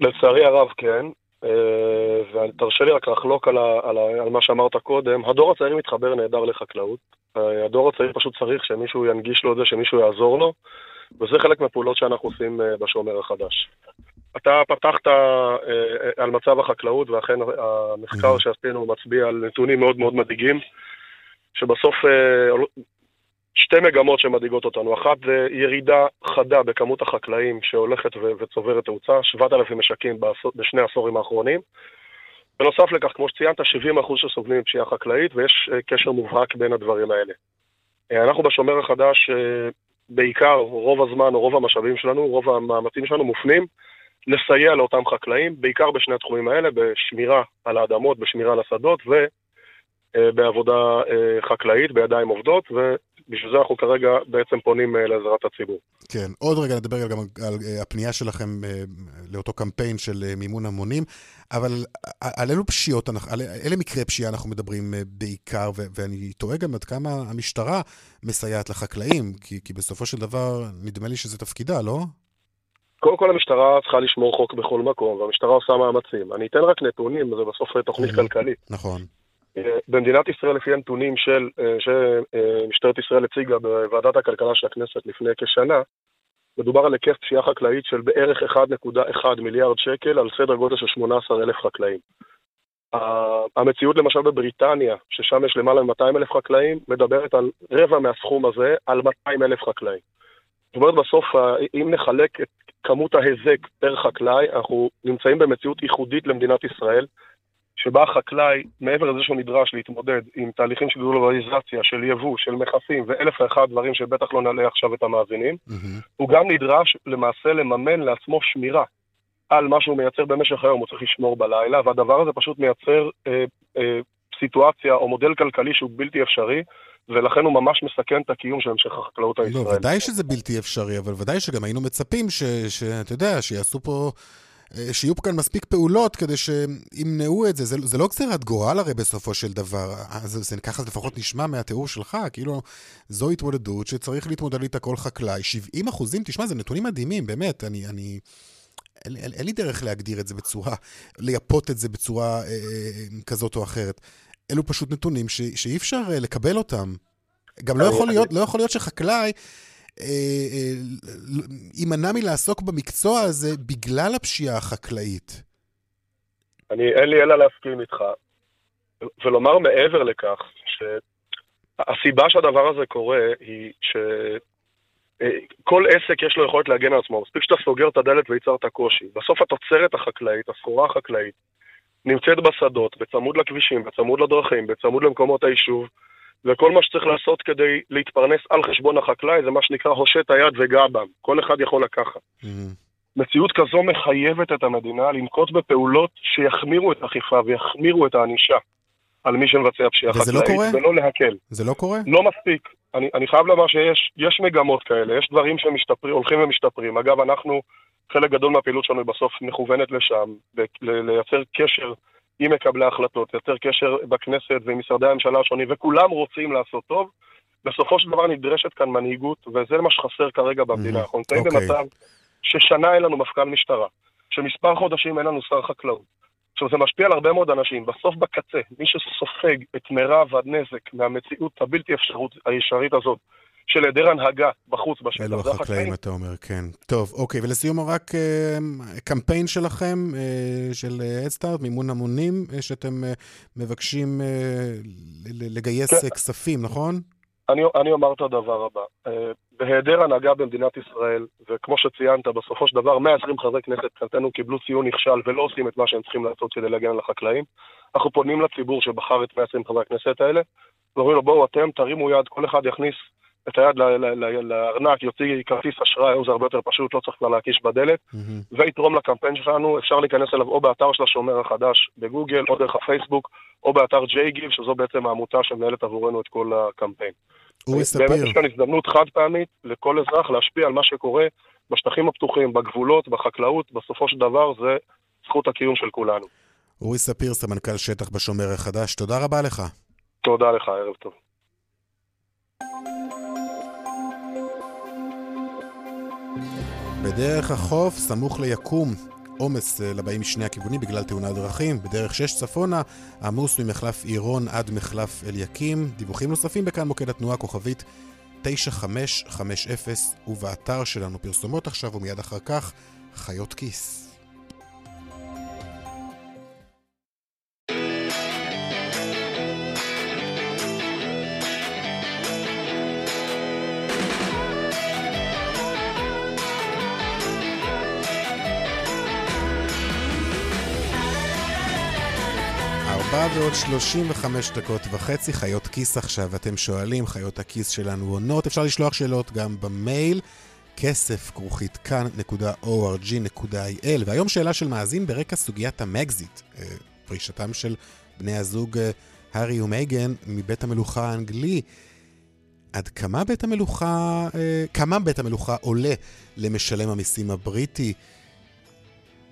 [SPEAKER 8] לצערי הרב כן, אה, ותרשה לי רק לחלוק על, על, על מה שאמרת קודם, הדור הצעיר מתחבר נהדר לחקלאות. הדור הצעיר פשוט צריך שמישהו ינגיש לו את זה, שמישהו יעזור לו. וזה חלק מהפעולות שאנחנו עושים אה, בשומר החדש. אתה פתחת אה, על מצב החקלאות, ואכן המחקר שעשינו מצביע על נתונים מאוד מאוד מדאיגים, שבסוף אה, שתי מגמות שמדאיגות אותנו. אחת זה ירידה חדה בכמות החקלאים שהולכת וצוברת תאוצה, 7,000 משקים בשני העשורים האחרונים. בנוסף לכך, כמו שציינת, 70% שסובלים מפשיעה חקלאית, ויש קשר מובהק בין הדברים האלה. אנחנו בשומר החדש בעיקר, רוב הזמן או רוב המשאבים שלנו, רוב המאמצים שלנו מופנים לסייע לאותם חקלאים, בעיקר בשני התחומים האלה, בשמירה על האדמות, בשמירה על השדות ובעבודה אה, חקלאית, בידיים עובדות, ובשביל זה אנחנו כרגע בעצם פונים אה, לעזרת הציבור.
[SPEAKER 1] כן, עוד רגע נדבר גם על אה, הפנייה שלכם לאותו קמפיין של מימון המונים, אבל על אילו פשיעות, על אילו מקרי פשיעה אנחנו מדברים בעיקר, ואני תוהה גם עד כמה המשטרה מסייעת לחקלאים, כי, כי בסופו של דבר נדמה לי שזה תפקידה, לא?
[SPEAKER 8] קודם כל המשטרה צריכה לשמור חוק בכל מקום, והמשטרה עושה מאמצים. אני אתן רק נתונים, זה בסוף תוכנית כלכלית.
[SPEAKER 1] נכון.
[SPEAKER 8] במדינת ישראל, לפי הנתונים של, אה, שמשטרת ישראל הציגה בוועדת הכלכלה של הכנסת לפני כשנה, מדובר על היקף פשיעה חקלאית של בערך 1.1 מיליארד שקל על סדר גודל של 18 אלף חקלאים. המציאות למשל בבריטניה, ששם יש למעלה מ-200 אלף חקלאים, מדברת על רבע מהסכום הזה, על 200 אלף חקלאים. זאת אומרת, בסוף, אם נחלק את כמות ההיזק פר חקלאי, אנחנו נמצאים במציאות ייחודית למדינת ישראל, שבה החקלאי, מעבר לזה שהוא נדרש להתמודד עם תהליכים של גלובליזציה, של יבוא, של מכסים ואלף ואחד דברים שבטח לא נעלה עכשיו את המאזינים, mm-hmm. הוא גם נדרש למעשה לממן לעצמו שמירה על מה שהוא מייצר במשך היום, הוא צריך לשמור בלילה, והדבר הזה פשוט מייצר אה, אה, סיטואציה או מודל כלכלי שהוא בלתי אפשרי, ולכן הוא ממש מסכן את הקיום של המשך החקלאות הישראלית.
[SPEAKER 1] לא, ודאי שזה בלתי אפשרי, אבל ודאי שגם היינו מצפים שאתה יודע, שיעשו פה... אה, שיהיו כאן מספיק פעולות כדי שימנעו את זה. זה, זה לא גזירת גורל הרי בסופו של דבר. אה, זה, זה, ככה זה לפחות נשמע מהתיאור שלך, כאילו זו התמודדות שצריך להתמודד איתה כל חקלאי. 70 אחוזים, תשמע, זה נתונים מדהימים, באמת. אני... אני אין, אין, אין לי דרך להגדיר את זה בצורה, לייפות את זה בצורה אה, אה כזאת או אחרת. אלו פשוט נתונים ש, שאי אפשר לקבל אותם. גם לא יכול להיות, לא יכול להיות שחקלאי יימנע מלעסוק במקצוע הזה בגלל הפשיעה החקלאית.
[SPEAKER 8] אני, אין לי אלא להסכים איתך, ולומר מעבר לכך, שהסיבה שהדבר הזה קורה היא ש... כל עסק יש לו יכולת להגן על עצמו, מספיק שאתה סוגר את הדלת ויצרת קושי. בסוף התוצרת החקלאית, הסחורה החקלאית, נמצאת בשדות, בצמוד לכבישים, בצמוד לדרכים, בצמוד למקומות היישוב, וכל מה שצריך לעשות כדי להתפרנס על חשבון החקלאי זה מה שנקרא הושט היד וגע בם. כל אחד יכול לקחת. Mm-hmm. מציאות כזו מחייבת את המדינה לנקוט בפעולות שיחמירו את האכיפה ויחמירו את הענישה על מי שמבצע פשיעה
[SPEAKER 1] חקלאית, לא קורה?
[SPEAKER 8] ולא להקל.
[SPEAKER 1] זה לא קורה?
[SPEAKER 8] לא מספיק. אני, אני חייב לומר שיש מגמות כאלה, יש דברים שמשתפרים, הולכים ומשתפרים. אגב, אנחנו, חלק גדול מהפעילות שלנו בסוף מכוונת לשם, לייצר קשר עם מקבלי ההחלטות, לייצר קשר בכנסת ועם משרדי הממשלה השונים, וכולם רוצים לעשות טוב. בסופו של דבר נדרשת כאן מנהיגות, וזה מה שחסר כרגע במדינה. Mm-hmm. אנחנו נמצאים. אוקיי. במצב ששנה אין לנו מפכ"ל משטרה, שמספר חודשים אין לנו שר חקלאות. עכשיו, זה משפיע על הרבה מאוד אנשים. בסוף בקצה, מי שסופג את מירב הנזק מהמציאות הבלתי אפשרות הישרית הזאת, של היעדר הנהגה בחוץ בשטח.
[SPEAKER 1] אלו החקלאים, אתה אומר, כן. טוב, אוקיי, ולסיום רק אה, קמפיין שלכם, אה, של אדסטארט, מימון המונים, אה, שאתם אה, מבקשים אה, לגייס כן. כספים, נכון?
[SPEAKER 8] אני, אני אומר את הדבר הבא. אה, בהיעדר הנהגה במדינת ישראל, וכמו שציינת, בסופו של דבר 120 חברי כנסת מבחינתנו קיבלו ציון נכשל ולא עושים את מה שהם צריכים לעשות כדי להגן על החקלאים. אנחנו פונים לציבור שבחר את 120 חברי הכנסת האלה, ואומרים לו, בואו אתם תרימו יד, כל אחד יכניס את היד לארנק, יוציא כרטיס אשראי, או זה הרבה יותר פשוט, לא צריך כבר להקיש בדלת, mm-hmm. ויתרום לקמפיין שלנו, אפשר להיכנס אליו או באתר של השומר החדש בגוגל, או דרך הפייסבוק, או באתר ג'יי שזו בעצם העמותה שמנהלת עבורנו את כל הקמפיין.
[SPEAKER 1] אורי ספיר.
[SPEAKER 8] באמת יש כאן הזדמנות חד פעמית לכל אזרח להשפיע על מה שקורה בשטחים הפתוחים, בגבולות, בחקלאות, בסופו של דבר זה זכות הקיום של כולנו.
[SPEAKER 1] אורי ספיר, סמנכ"ל שטח בשומר החדש, תודה רבה לך.
[SPEAKER 8] תודה לך, ערב טוב.
[SPEAKER 1] בדרך החוף, סמוך ליקום, עומס אה, לבאים משני הכיוונים בגלל תאונת דרכים. בדרך 6 צפונה, עמוס ממחלף עירון עד מחלף אליקים. דיווחים נוספים בכאן מוקד התנועה כוכבית 9550 ובאתר שלנו פרסומות עכשיו ומיד אחר כך חיות כיס. ארבע ועוד 35 דקות וחצי, חיות כיס עכשיו. אתם שואלים, חיות הכיס שלנו עונות. אפשר לשלוח שאלות גם במייל, כסף כרוכית כאן.org.il. והיום שאלה של מאזין ברקע סוגיית המגזיט, אה, פרישתם של בני הזוג אה, הארי ומייגן מבית המלוכה האנגלי. עד כמה בית המלוכה, אה, כמה בית המלוכה עולה למשלם המיסים הבריטי?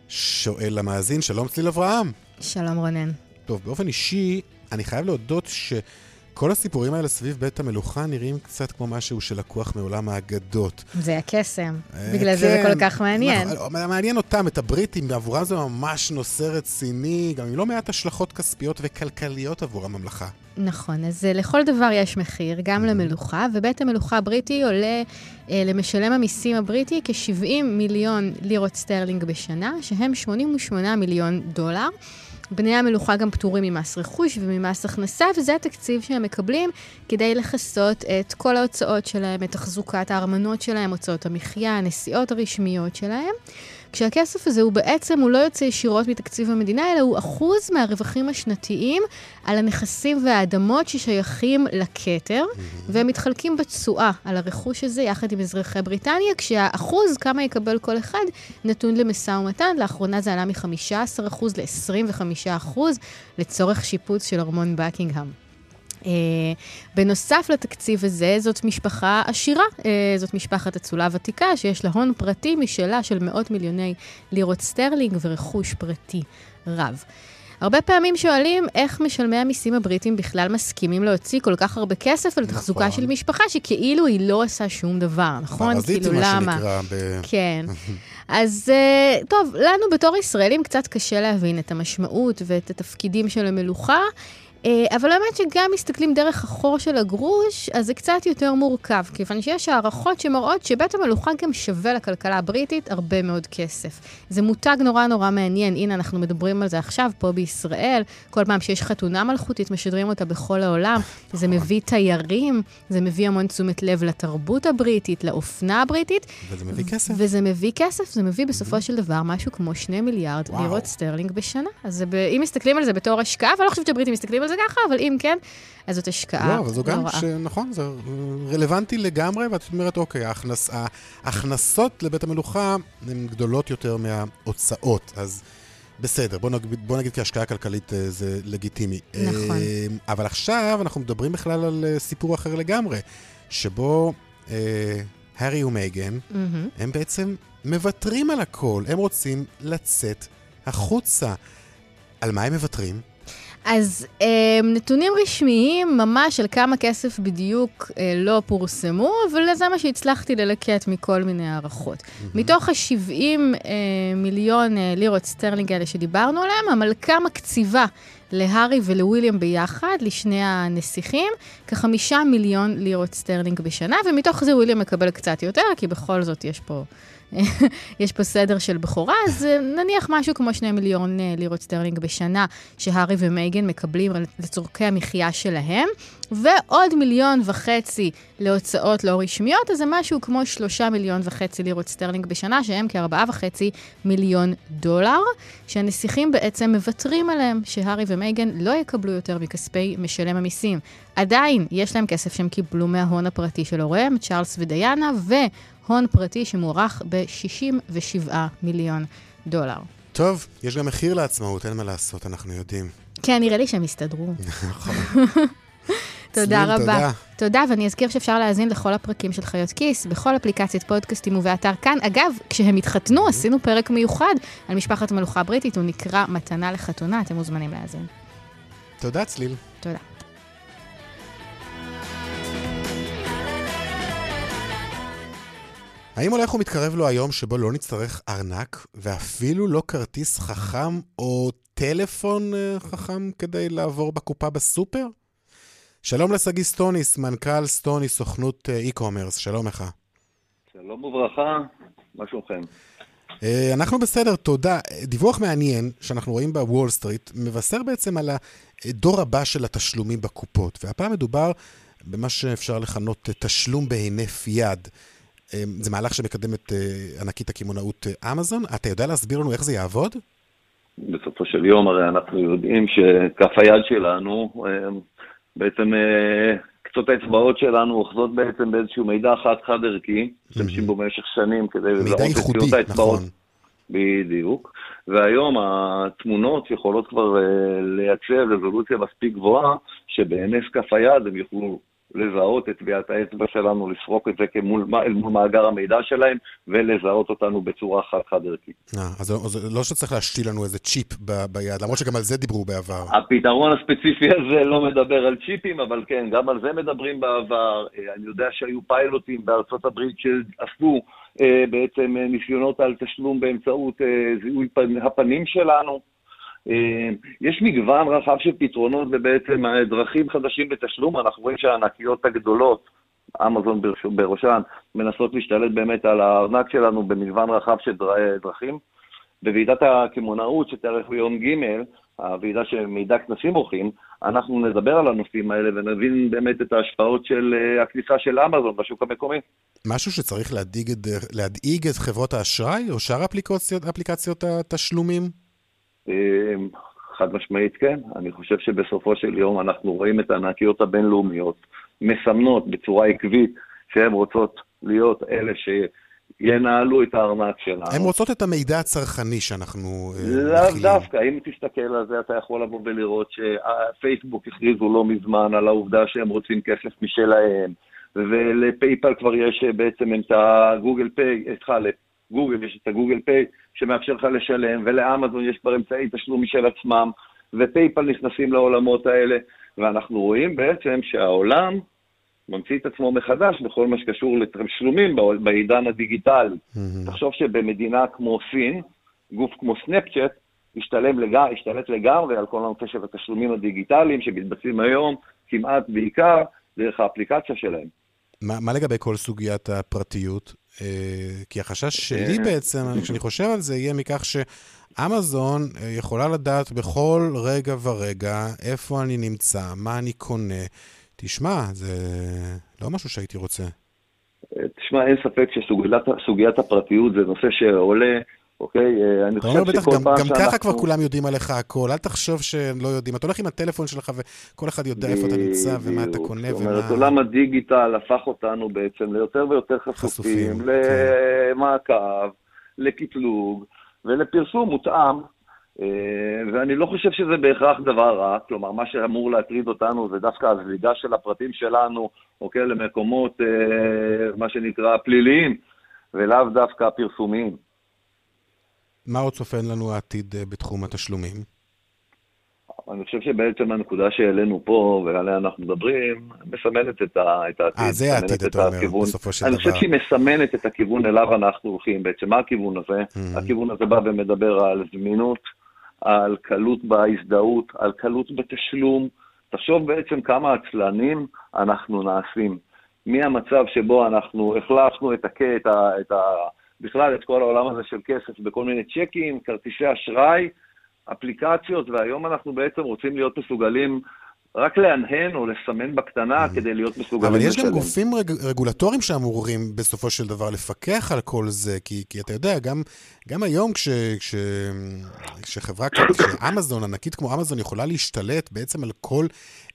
[SPEAKER 1] שואל המאזין, שלום צליל אברהם.
[SPEAKER 9] שלום רונן.
[SPEAKER 1] טוב, באופן אישי, אני חייב להודות שכל הסיפורים האלה סביב בית המלוכה נראים קצת כמו משהו שלקוח מעולם האגדות.
[SPEAKER 9] זה הקסם, אה, בגלל זה זה כן. כל כך מעניין.
[SPEAKER 1] נכון, מעניין אותם, את הבריטים, ועבורם זה ממש נושא רציני, גם עם לא מעט השלכות כספיות וכלכליות עבור הממלכה.
[SPEAKER 9] נכון, אז אה, לכל דבר יש מחיר, גם למלוכה, ובית המלוכה הבריטי עולה אה, למשלם המיסים הבריטי כ-70 מיליון לירות סטרלינג בשנה, שהם 88 מיליון דולר. בני המלוכה גם פטורים ממס רכוש וממס הכנסה, וזה התקציב שהם מקבלים כדי לכסות את כל ההוצאות שלהם, את תחזוקת הארמונות שלהם, הוצאות המחיה, הנסיעות הרשמיות שלהם. כשהכסף הזה הוא בעצם, הוא לא יוצא ישירות מתקציב המדינה, אלא הוא אחוז מהרווחים השנתיים על הנכסים והאדמות ששייכים לכתר. והם מתחלקים בתשואה על הרכוש הזה יחד עם אזרחי בריטניה, כשהאחוז, כמה יקבל כל אחד, נתון למשא ומתן. לאחרונה זה עלה מ-15% ל-25% לצורך שיפוץ של ארמון בקינגהם. Uh, בנוסף לתקציב הזה, זאת משפחה עשירה, uh, זאת משפחת אצולה ותיקה, שיש לה הון פרטי משלה של מאות מיליוני לירות סטרלינג ורכוש פרטי רב. הרבה פעמים שואלים איך משלמי המיסים הבריטים בכלל מסכימים להוציא כל כך הרבה כסף על תחזוקה נכון. של משפחה שכאילו היא לא עושה שום דבר, נכון?
[SPEAKER 1] כאילו, למה? שנקרא ב...
[SPEAKER 9] כן. <laughs> אז uh, טוב, לנו בתור ישראלים קצת קשה להבין את המשמעות ואת התפקידים של המלוכה. אה, אבל האמת שגם מסתכלים דרך החור של הגרוש, אז זה קצת יותר מורכב, כיוון שיש הערכות שמראות שבית המלוכה גם שווה לכלכלה הבריטית הרבה מאוד כסף. זה מותג נורא נורא מעניין, הנה אנחנו מדברים על זה עכשיו פה בישראל, כל פעם שיש חתונה מלכותית משדרים אותה בכל העולם, זה מביא תיירים, זה מביא המון תשומת לב לתרבות הבריטית, לאופנה הבריטית.
[SPEAKER 1] וזה מביא כסף.
[SPEAKER 9] וזה מביא כסף, זה מביא בסופו של דבר משהו כמו 2 מיליארד. לירות סטרלינג בשנה. אז ב... אם מסתכלים על זה בתור השקעה, ואני לא חושבת שהבריטים מסתכלים על זה ככה, אבל אם כן, אז זאת השקעה
[SPEAKER 1] לא, אבל זו גם. ש... נכון, זה רלוונטי לגמרי, ואת אומרת, אוקיי, ההכנס... ההכנסות לבית המלוכה הן גדולות יותר מההוצאות, אז בסדר, בוא נגיד, בוא נגיד כהשקעה כלכלית אה, זה לגיטימי.
[SPEAKER 9] נכון.
[SPEAKER 1] אה, אבל עכשיו אנחנו מדברים בכלל על אה, סיפור אחר לגמרי, שבו אה, הארי ומייגן,
[SPEAKER 9] מהמם.
[SPEAKER 1] הם בעצם מוותרים על הכל, הם רוצים לצאת החוצה. על מה הם מוותרים?
[SPEAKER 9] אז אה, נתונים רשמיים ממש על כמה כסף בדיוק אה, לא פורסמו, אבל זה מה שהצלחתי ללקט מכל מיני הערכות. מתוך ה-70 אה, מיליון אה, לירות סטרלינג האלה שדיברנו עליהם, המלכה מקציבה להארי ולוויליאם ביחד, לשני הנסיכים, כחמישה מיליון לירות סטרלינג בשנה, ומתוך זה וויליאם מקבל קצת יותר, כי בכל זאת יש פה... <laughs> יש פה סדר של בכורה, אז אה, נניח משהו כמו שני מיליון אה, לירות סטרלינג בשנה שהארי ומייגן מקבלים לצורכי המחיה שלהם, ועוד מיליון וחצי להוצאות לא רשמיות, אז זה משהו כמו שלושה מיליון וחצי לירות סטרלינג בשנה, שהם כארבעה וחצי מיליון דולר, שהנסיכים בעצם מוותרים עליהם, שהארי ומייגן לא יקבלו יותר מכספי משלם המיסים. עדיין יש להם כסף שהם קיבלו מההון הפרטי של הוריהם, צ'ארלס ודיאנה, והון פרטי שמוערך ב-67 מיליון דולר.
[SPEAKER 1] טוב, יש גם מחיר לעצמאות, אין מה לעשות, אנחנו יודעים.
[SPEAKER 9] כן, נראה לי שהם יסתדרו. <laughs>
[SPEAKER 1] נכון.
[SPEAKER 9] תודה רבה.
[SPEAKER 1] תודה.
[SPEAKER 9] תודה, ואני אזכיר שאפשר להאזין לכל הפרקים של חיות כיס, בכל אפליקציית פודקאסטים ובאתר כאן. אגב, כשהם התחתנו, עשינו פרק מיוחד על משפחת המלוכה הבריטית, הוא נקרא מתנה לחתונה, אתם מוזמנים להאזין.
[SPEAKER 1] תודה, צליל.
[SPEAKER 9] תודה.
[SPEAKER 1] האם הולך ומתקרב לו היום שבו לא נצטרך ארנק, ואפילו לא כרטיס חכם או טלפון אה, חכם כדי לעבור בקופה בסופר? שלום לשגיא סטוניס, מנכ"ל סטוניס, סוכנות אה, e-commerce, שלום לך.
[SPEAKER 10] שלום וברכה, מה שלומכם?
[SPEAKER 1] אה, אנחנו בסדר, תודה. דיווח מעניין שאנחנו רואים בוול סטריט מבשר בעצם על הדור הבא של התשלומים בקופות, והפעם מדובר במה שאפשר לכנות תשלום בהינף יד. אה, זה מהלך שמקדמת אה, ענקית הקמעונאות אה, אמזון. אתה יודע להסביר לנו איך זה יעבוד?
[SPEAKER 10] בסופו של יום הרי אנחנו יודעים שכף היד שלנו, אה, בעצם אה, קצות האצבעות שלנו אוחזות בעצם באיזשהו מידע חד-חד ערכי, משתמשים בו במשך שנים כדי לזהות את קציעות האצבעות.
[SPEAKER 1] נכון.
[SPEAKER 10] בדיוק. והיום התמונות יכולות כבר לייצר רזולוציה מספיק גבוהה, שבהינף כף היד הם יוכלו לזהות את טביעת האצבע שלנו, לסרוק את זה כמול, אל מול מאגר המידע שלהם, ולזהות אותנו בצורה חד-חד ערכית.
[SPEAKER 1] אה, אז אז לא שצריך להשתיל לנו איזה צ'יפ ב- ביד, למרות שגם על זה דיברו בעבר.
[SPEAKER 10] הפתרון הספציפי הזה לא מדבר על צ'יפים, אבל כן, גם על זה מדברים בעבר. אה, אני יודע שהיו פיילוטים בארצות הברית שעשו אה, בעצם ניסיונות על תשלום באמצעות זיהוי פנ- הפנים שלנו. אה, יש מגוון רחב של פתרונות ובעצם דרכים חדשים בתשלום. אנחנו רואים שהענקיות הגדולות, אמזון בראש- בראשן, מנסות להשתלט באמת על הארנק שלנו במגוון רחב של דר- דרכים. בוועידת הקמעונאות שתארך ביום ג', הוועידה שמידע כנסים עורכים, אנחנו נדבר על הנושאים האלה ונבין באמת את ההשפעות של אה, הכניסה של אמזון בשוק המקומי.
[SPEAKER 1] משהו שצריך להדאיג להדאיג את חברות האשראי או שאר אפליקציות, אפליקציות התשלומים?
[SPEAKER 10] אה, חד משמעית כן. אני חושב שבסופו של יום אנחנו רואים את הענקיות הבינלאומיות מסמנות בצורה עקבית שהן רוצות להיות אלה שינהלו את הארנק שלנו.
[SPEAKER 1] הן רוצות את המידע הצרכני שאנחנו אה,
[SPEAKER 10] לאו. דווקא, אם תסתכל על זה, אתה יכול לבוא ולראות שפייסבוק הכריזו לא מזמן על העובדה שהם רוצים כסף משלהם, ולפייפל כבר יש בעצם את הגוגל פיי, סליחה, לגוגל יש את הגוגל פיי שמאפשר לך לשלם, ולאמזון יש כבר אמצעי תשלום משל עצמם, ופייפל נכנסים לעולמות האלה, ואנחנו רואים בעצם שהעולם ממציא את עצמו מחדש בכל מה שקשור לתשלומים בעידן הדיגיטלי.
[SPEAKER 1] מהמם.
[SPEAKER 10] תחשוב שבמדינה כמו סין, גוף כמו סנאפצ'אט, השתלם השתלט לגמרי על כל הנושא של התשלומים הדיגיטליים שמתבצעים היום כמעט בעיקר דרך האפליקציה שלהם.
[SPEAKER 1] מה, מה לגבי כל סוגיית הפרטיות? אה, כי החשש שלי בעצם, כשאני חושב על זה, יהיה מכך שאמזון אה, יכולה לדעת בכל רגע ורגע איפה אני נמצא, מה אני קונה. תשמע, זה לא משהו שהייתי רוצה.
[SPEAKER 10] תשמע, אין ספק שסוגיית הפרטיות זה נושא שעולה אוקיי?
[SPEAKER 1] אה, אני חושב בטח, שכל פעם שאנחנו... גם ככה כבר כולם יודעים עליך הכל, אל תחשוב שהם לא יודעים. אתה הולך עם הטלפון שלך וכל אחד יודע איפה אתה נמצא ומה אתה קונה ומה... זאת אומרת,
[SPEAKER 10] עולם הדיגיטל הפך אותנו בעצם ליותר ויותר חשופים, כן. למעקב. לקטלוג ולפרסום מותאם. אה, ואני לא חושב שזה בהכרח דבר רע, כלומר, מה שאמור להטריד אותנו זה דווקא הזליגה של הפרטים שלנו, אוקיי, למקומות, אה, מה שנקרא, פליליים, ולאו דווקא פרסומיים.
[SPEAKER 1] מה עוד צופן לנו העתיד אה, בתחום התשלומים?
[SPEAKER 10] אני חושב שבעצם הנקודה שהעלינו פה, ועליה אנחנו מדברים, מסמנת את, העתיד.
[SPEAKER 1] אה, זה העתיד, אתה אומר, בסופו של
[SPEAKER 10] אני דבר. אני חושב שהיא מסמנת את הכיוון אליו אנחנו הולכים. בעצם מה הכיוון הזה? Mm-hmm. הכיוון הזה בא ומדבר על זמינות, על קלות בהזדהות, על קלות בתשלום. תחשוב בעצם כמה עצלנים אנחנו נעשים. מהמצב שבו אנחנו החלפנו את, הקט, את, ה, את, ה, בכלל את כל העולם הזה של כסף בכל מיני צ'קים, כרטיסי אשראי, אפליקציות, והיום אנחנו בעצם רוצים להיות מסוגלים רק להנהן או לסמן בקטנה mm. כדי להיות מסוגלים
[SPEAKER 1] לשלם. אבל יש גם גופים רג, רגולטוריים שאמורים בסופו של דבר לפקח על כל זה, כי, כי אתה יודע, גם, גם היום כש, כש, כשחברה, <coughs> כשאמזון, ענקית כמו אמזון, יכולה להשתלט בעצם על כל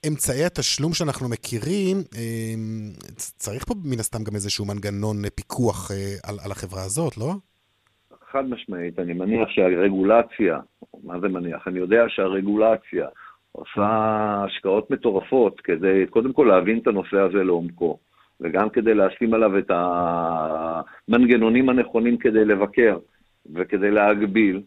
[SPEAKER 1] אמצעי התשלום שאנחנו מכירים, אמ, צריך פה מן הסתם גם איזשהו מנגנון פיקוח אה, על, על החברה הזאת, לא?
[SPEAKER 10] חד משמעית, אני מניח שהרגולציה, מה זה מניח? אני יודע שהרגולציה עושה השקעות מטורפות כדי קודם כל להבין את הנושא הזה לעומקו, וגם כדי לשים עליו את המנגנונים הנכונים כדי לבקר וכדי להגביל.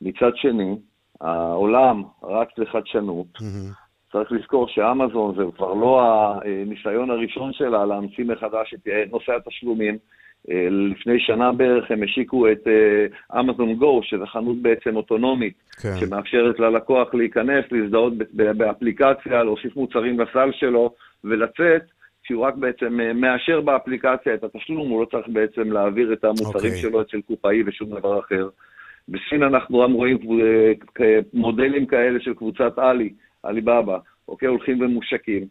[SPEAKER 10] מצד שני, העולם רץ לחדשנות. Mm-hmm. צריך לזכור שאמזון זה כבר לא הניסיון הראשון שלה להמציא מחדש את נושא התשלומים. אה, לפני שנה בערך הם השיקו את אמזון גו, שזו חנות בעצם אוטונומית, כן. שמאפשרת ללקוח להיכנס, להזדהות באפליקציה, להוסיף מוצרים לסל שלו ולצאת, כשהוא רק בעצם uh, מאשר באפליקציה את התשלום, הוא לא צריך בעצם להעביר את המוצרים okay. אוקיי. שלו אצל קופאי ושום דבר אחר. בסין אנחנו גם רואים uh, מודלים כאלה של קבוצת עלי, עליבאבא, אוקיי, הולכים ומושקים.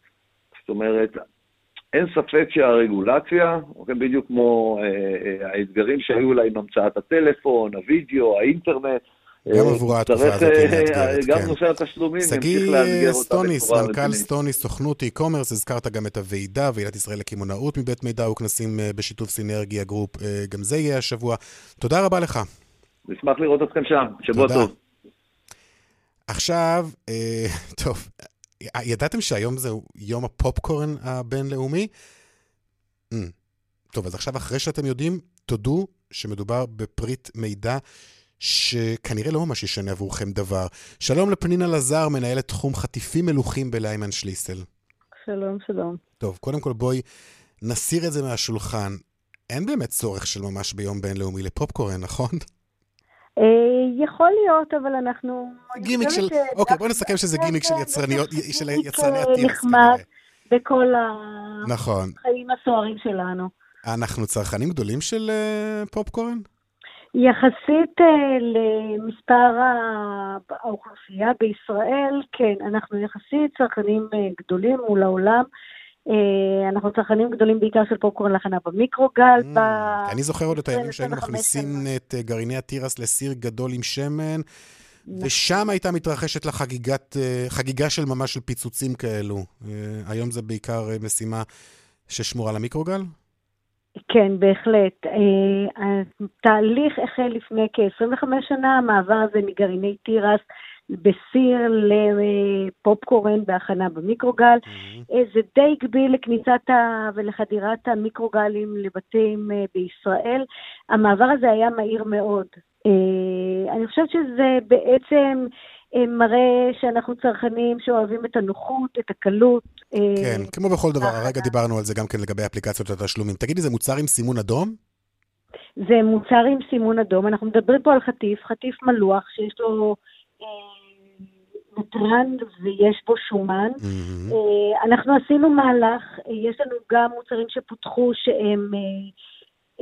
[SPEAKER 10] זאת אומרת, אין ספק שהרגולציה, אוקיי, בדיוק כמו אה, אה, האתגרים שהיו לה עם המצאת הטלפון, הווידאו, האינטרנט,
[SPEAKER 1] גם אה, עבור התקופה הזאת היא מאתגרת,
[SPEAKER 10] אה, גם כן. נושא התשלומים,
[SPEAKER 1] שגיא סטוניס, מנכ"ל סטוניס, סוכנות e-commerce, הזכרת גם את הוועידה, ועידת ישראל לקמעונאות מבית מידע וכנסים בשיתוף סינרגיה גרופ, גם זה יהיה השבוע. תודה רבה לך.
[SPEAKER 10] נשמח לראות אתכם שם, שבוע טוב.
[SPEAKER 1] עכשיו, <laughs> טוב, ידעתם שהיום זהו יום הפופקורן הבינלאומי? Mm. טוב, אז עכשיו אחרי שאתם יודעים, תודו שמדובר בפריט מידע שכנראה לא ממש ישנה עבורכם דבר. שלום לפנינה לזר, מנהלת תחום חטיפים מלוכים בליימן שליסל.
[SPEAKER 11] שלום, שלום.
[SPEAKER 1] טוב, קודם כל בואי נסיר את זה מהשולחן. אין באמת צורך של ממש ביום בינלאומי לפופקורן, נכון?
[SPEAKER 11] אה, יכול להיות, אבל אנחנו...
[SPEAKER 1] גימיק של... אוקיי, בוא נסכם שזה גימיק של יצרניות, של יצרני
[SPEAKER 11] הטירס. נחמד בכל
[SPEAKER 1] נכון.
[SPEAKER 11] החיים הסוערים שלנו.
[SPEAKER 1] אנחנו צרכנים גדולים של אה, פופקורן?
[SPEAKER 11] יחסית uh, למספר האוכלוסייה בישראל, כן, אנחנו יחסית צרכנים גדולים מול העולם. אה, אנחנו צרכנים גדולים בעיקר של פופקורן להכנה במיקרוגל. Mm,
[SPEAKER 1] אני זוכר עוד את הימים שהיינו מכניסים את אה, גרעיני התירס לסיר גדול עם שמן, נכון. ושם הייתה מתרחשת לה אה, חגיגה של ממש של פיצוצים כאלו. היום זה בעיקר משימה ששמורה למיקרוגל?
[SPEAKER 11] כן, בהחלט. התהליך החל לפני כ-25 שנה, המעבר הזה מגרעיני תירס בסיר לפופקורן בהכנה במיקרוגל. Mm-hmm. זה די הגביל לכניסת ה... ולחדירת המיקרוגלים לבתים אה, בישראל. המעבר הזה היה מהיר מאוד. אה, אני חושבת שזה בעצם אה, מראה שאנחנו צרכנים שאוהבים את הנוחות, את הקלות.
[SPEAKER 1] כן, כמו בכל דבר, הרגע דיברנו על זה גם כן לגבי אפליקציות התשלומים. תגידי, זה מוצר עם סימון אדום?
[SPEAKER 11] זה מוצר עם סימון אדום. אנחנו מדברים פה על חטיף, חטיף מלוח, שיש לו נתרן ויש בו שומן. אה, אנחנו עשינו מהלך, אה, יש לנו גם מוצרים שפותחו שהם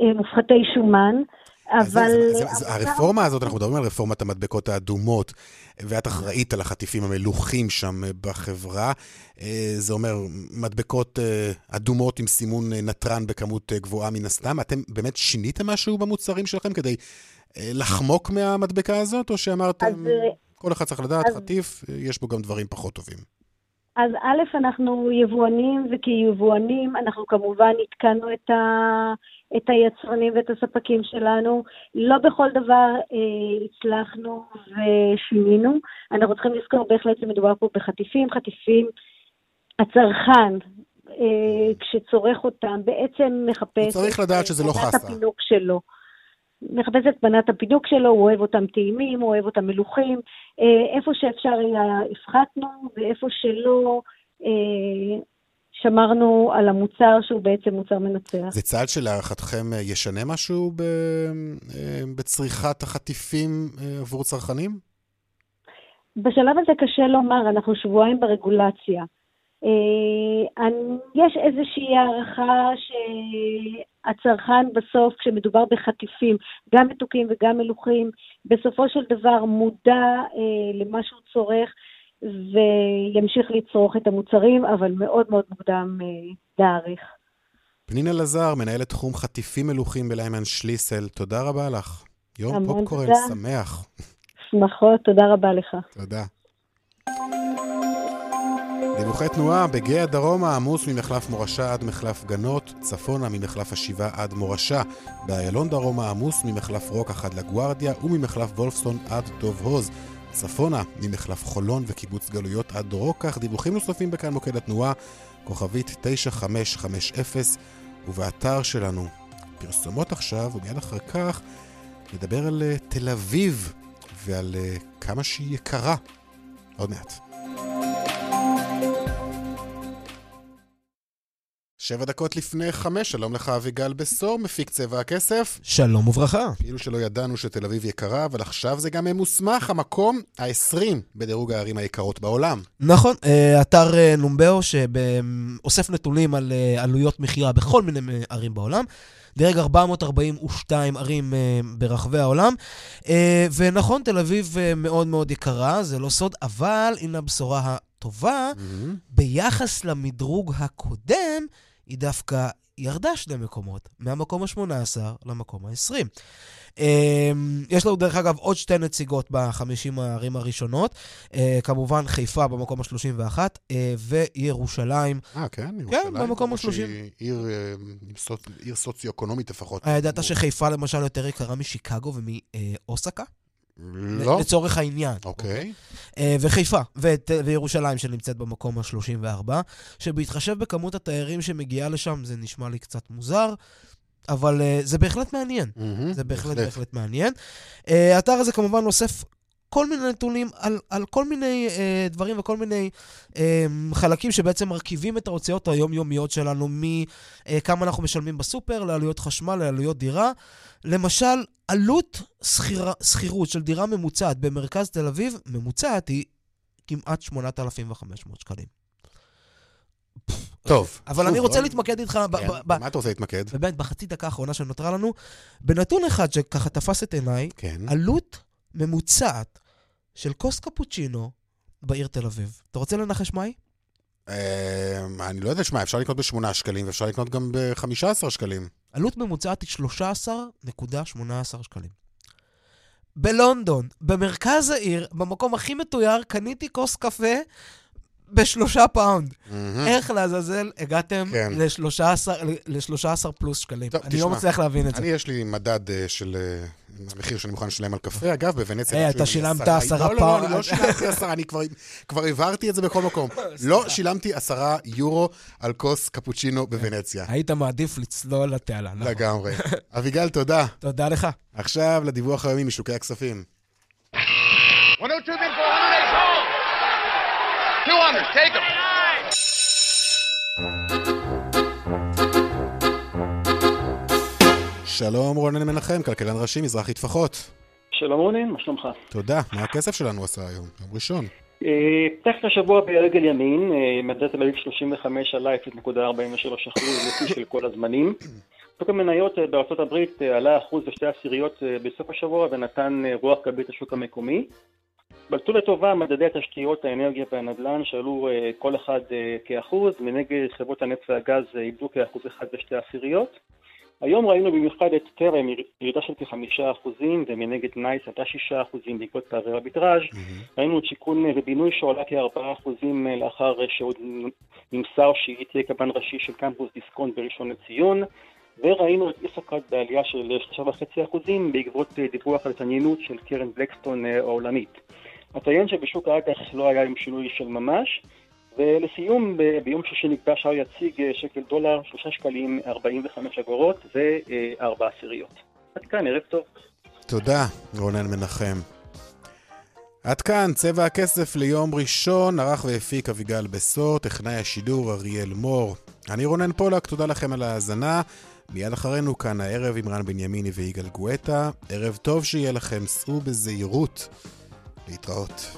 [SPEAKER 11] אה, מופחתי שומן,
[SPEAKER 1] אז
[SPEAKER 11] אבל...
[SPEAKER 1] זה- זה-
[SPEAKER 11] המוצר-
[SPEAKER 1] הרפורמה הזאת, אנחנו מדברים על רפורמת המדבקות האדומות, ואת אחראית על החטיפים המלוכים שם בחברה. זה אומר מדבקות אדומות עם סימון נתרן בכמות גבוהה מן הסתם. אתם באמת שיניתם משהו במוצרים שלכם כדי לחמוק מהמדבקה הזאת, או שאמרתם,
[SPEAKER 11] אז,
[SPEAKER 1] כל אחד צריך לדעת,
[SPEAKER 11] אז-
[SPEAKER 1] חטיף, יש בו גם דברים פחות טובים.
[SPEAKER 11] אז א', אנחנו יבואנים, וכיבואנים אנחנו כמובן עדכנו את, ה, את היצרנים ואת הספקים שלנו. לא בכל דבר אה, הצלחנו ושינינו. אנחנו צריכים לזכור בהחלט שמדובר פה בחטיפים. חטיפים, הצרכן, אה, כשצורך אותם, בעצם מחפש...
[SPEAKER 1] הוא צריך
[SPEAKER 11] את,
[SPEAKER 1] לדעת שזה לא חסה.
[SPEAKER 11] הפינוק שלו. מחפש את מנת הפינוק שלו, הוא אוהב אותם טעימים, הוא אוהב אותם מלוכים. אה, איפה שאפשר היה, הפחתנו, ואיפה שלא, אה, שמרנו על המוצר שהוא בעצם מוצר מנצח.
[SPEAKER 1] זה צעד שלהערכתכם אה, ישנה משהו ב- בצריכת החטיפים עבור צרכנים?
[SPEAKER 11] בשלב הזה קשה לומר, אנחנו שבועיים ברגולציה. אה, אני- יש איזושהי הערכה שהצרכן בסוף, כשמדובר בחטיפים, גם מתוקים וגם מלוכים, בסופו של דבר מודע אה, למה שהוא צורך וימשיך לצרוך את המוצרים, אבל מאוד מאוד מוקדם אה, להעריך.
[SPEAKER 1] פנינה לזר, מנהלת תחום חטיפים מלוכים בליימן שליסל, תודה רבה לך. יום פופקורן. שמח.
[SPEAKER 11] שמחות, תודה רבה לך.
[SPEAKER 1] תודה. דיווחי תנועה, בגאה דרומה עמוס ממחלף מורשה עד מחלף גנות, צפונה ממחלף השיבה עד מורשה, באיילון דרומה עמוס ממחלף רוקח עד לגוארדיה וממחלף וולפסון עד דוב הוז. צפונה ממחלף חולון וקיבוץ גלויות עד רוקח. דיווחים נוספים בכאן מוקד התנועה, כוכבית 9550, ובאתר שלנו פרסומות עכשיו, ומיד אחר כך נדבר על אה, תל אביב ועל אה, כמה שהיא יקרה. עוד מעט. שבע דקות לפני חמש, שלום לך אביגל בשור, מפיק צבע הכסף.
[SPEAKER 12] שלום וברכה.
[SPEAKER 1] כאילו שלא ידענו שתל אביב יקרה, אבל עכשיו זה גם מוסמך, המקום ה-20 בדירוג הערים היקרות בעולם.
[SPEAKER 12] נכון, אה, אתר אה, נומבאו שאוסף נתונים על אה, עלויות מכירה בכל מיני ערים בעולם. דרג 442 ערים אה, ברחבי העולם. אה, ונכון, תל אביב אה, מאוד מאוד יקרה, זה לא סוד, אבל הנה הבשורה הטובה, ביחס למדרוג הקודם, היא דווקא ירדה שני מקומות, מהמקום ה-18 למקום ה-20. יש לנו דרך אגב עוד שתי נציגות בחמישים הערים הראשונות, אה, כמובן חיפה במקום ה-31 אה, וירושלים.
[SPEAKER 1] אה, כן?
[SPEAKER 12] כן,
[SPEAKER 1] ירושלים,
[SPEAKER 12] במקום
[SPEAKER 1] למרות
[SPEAKER 12] ה-30.
[SPEAKER 1] שהיא עיר, אה, עיר סוציו-אקונומית לפחות.
[SPEAKER 12] ידעת שחיפה למשל יותר יקרה משיקגו ומאוסקה?
[SPEAKER 1] לא.
[SPEAKER 12] לצורך העניין.
[SPEAKER 1] אוקיי.
[SPEAKER 12] אה, וחיפה, ואת- וירושלים שנמצאת במקום ה-34, שבהתחשב בכמות התיירים שמגיעה לשם, זה נשמע לי קצת מוזר, אבל אה, זה בהחלט מעניין.
[SPEAKER 1] מהמם,
[SPEAKER 12] זה בהחלט
[SPEAKER 1] בהחלט.
[SPEAKER 12] בהחלט מעניין. אה, האתר הזה כמובן אוסף כל מיני נתונים על, על כל מיני אה, דברים וכל מיני אה, חלקים שבעצם מרכיבים את ההוצאות היומיומיות שלנו, מכמה אנחנו משלמים בסופר, לעלויות חשמל, לעלויות דירה. למשל, עלות שכירות של דירה ממוצעת במרכז תל אביב, ממוצעת היא כמעט 8,500 שקלים.
[SPEAKER 1] טוב.
[SPEAKER 12] אבל אני רוצה להתמקד איתך
[SPEAKER 1] כן, במה אתה רוצה להתמקד?
[SPEAKER 12] ובאמת, בחצי דקה האחרונה שנותרה לנו, בנתון אחד שככה תפס את עיניי,
[SPEAKER 1] כן.
[SPEAKER 12] עלות ממוצעת של כוס קפוצ'ינו בעיר תל אביב. אתה רוצה לנחש מהי?
[SPEAKER 1] אה, אני לא יודע, שמע, אפשר לקנות ב-8 שקלים ואפשר לקנות גם ב-15 שקלים.
[SPEAKER 12] עלות ממוצעת היא 13.18 שקלים. בלונדון, במרכז העיר, במקום הכי מתויר, קניתי כוס קפה בשלושה פאונד. איך לעזאזל הגעתם
[SPEAKER 1] כן.
[SPEAKER 12] ל-13 פלוס שקלים?
[SPEAKER 1] טוב,
[SPEAKER 12] אני לא מצליח להבין את זה.
[SPEAKER 1] אני, יש לי מדד אה, של אה, המחיר שאני מוכן לשלם על קפה. אגב, בוונציה...
[SPEAKER 12] אה,
[SPEAKER 1] ביקשו
[SPEAKER 12] אתה שילמת
[SPEAKER 1] עשרה-
[SPEAKER 12] עשרה
[SPEAKER 1] לא, לא,
[SPEAKER 12] פאונד.
[SPEAKER 1] לא, אני לא שילמתי עשרה, אני כבר- כבר הבהרתי את זה בכל מקום. <laughs> לא שילמתי עשרה יורו על כוס קפוצ'ינו בוונציה.
[SPEAKER 12] היית מעדיף לצלול לתעלה, נכון?
[SPEAKER 1] לגמרי. <laughs> אביגל, תודה.
[SPEAKER 12] תודה לך.
[SPEAKER 1] עכשיו לדיווח היומי משוקי הכספים.
[SPEAKER 13] 102 bid for 108 sold. 200, take them.
[SPEAKER 1] שלום רונן מנחם, כלכלן ראשי, מזרחי טפחות.
[SPEAKER 14] שלום רונן, מה שלומך?
[SPEAKER 1] תודה. מה הכסף שלנו עשה היום? יום ראשון.
[SPEAKER 14] אה, פתח השבוע ברגל ימין, אה, מדד תל אביב 35 עלה 0.43 אחוז <coughs> לפי של כל הזמנים. שוק המניות אה, בארצות הברית עלה אחוז ושתי עשיריות בסוף השבוע ונתן רוח גבית לשוק המקומי. בלטו לטובה מדדי התשתיות, האנרגיה והנדל"ן שעלו כל אחד כאחוז, מנגד חברות הנפט והגז איבדו כאחוז אחד ושתי עשיריות. היום ראינו במיוחד את טרם ירידה של כחמישה אחוזים ומנגד נייס עלתה שישה אחוזים בעקבות פערי ארביטראז' mm-hmm. ראינו את שיכון ובינוי שעולה כארבעה אחוזים לאחר שעוד נמסר שהיא תהיה קבלן ראשי של קמפוס דיסקונט בראשון לציון וראינו את ישראכרט בעלייה של שלושה וחצי אחוזים בעקבות דיווח על התעניינות של קרן בלקסטון העולמית. אציין שבשוק האג"ח לא היה עם שינוי של ממש ולסיום, ביום שישי נקבע שער יציג אה, שקל דולר, שלושה שקלים 45 אגורות וארבע עשיריות. עד כאן, ערב טוב.
[SPEAKER 1] תודה, רונן מנחם. עד כאן, צבע הכסף ליום ראשון, ערך והפיק אביגל בסור, טכנאי השידור אריאל מור. אני רונן פולק, תודה לכם על ההאזנה. מיד אחרינו כאן הערב עם רן בנימיני ויגאל גואטה. ערב טוב שיהיה לכם, סעו בזהירות. להתראות.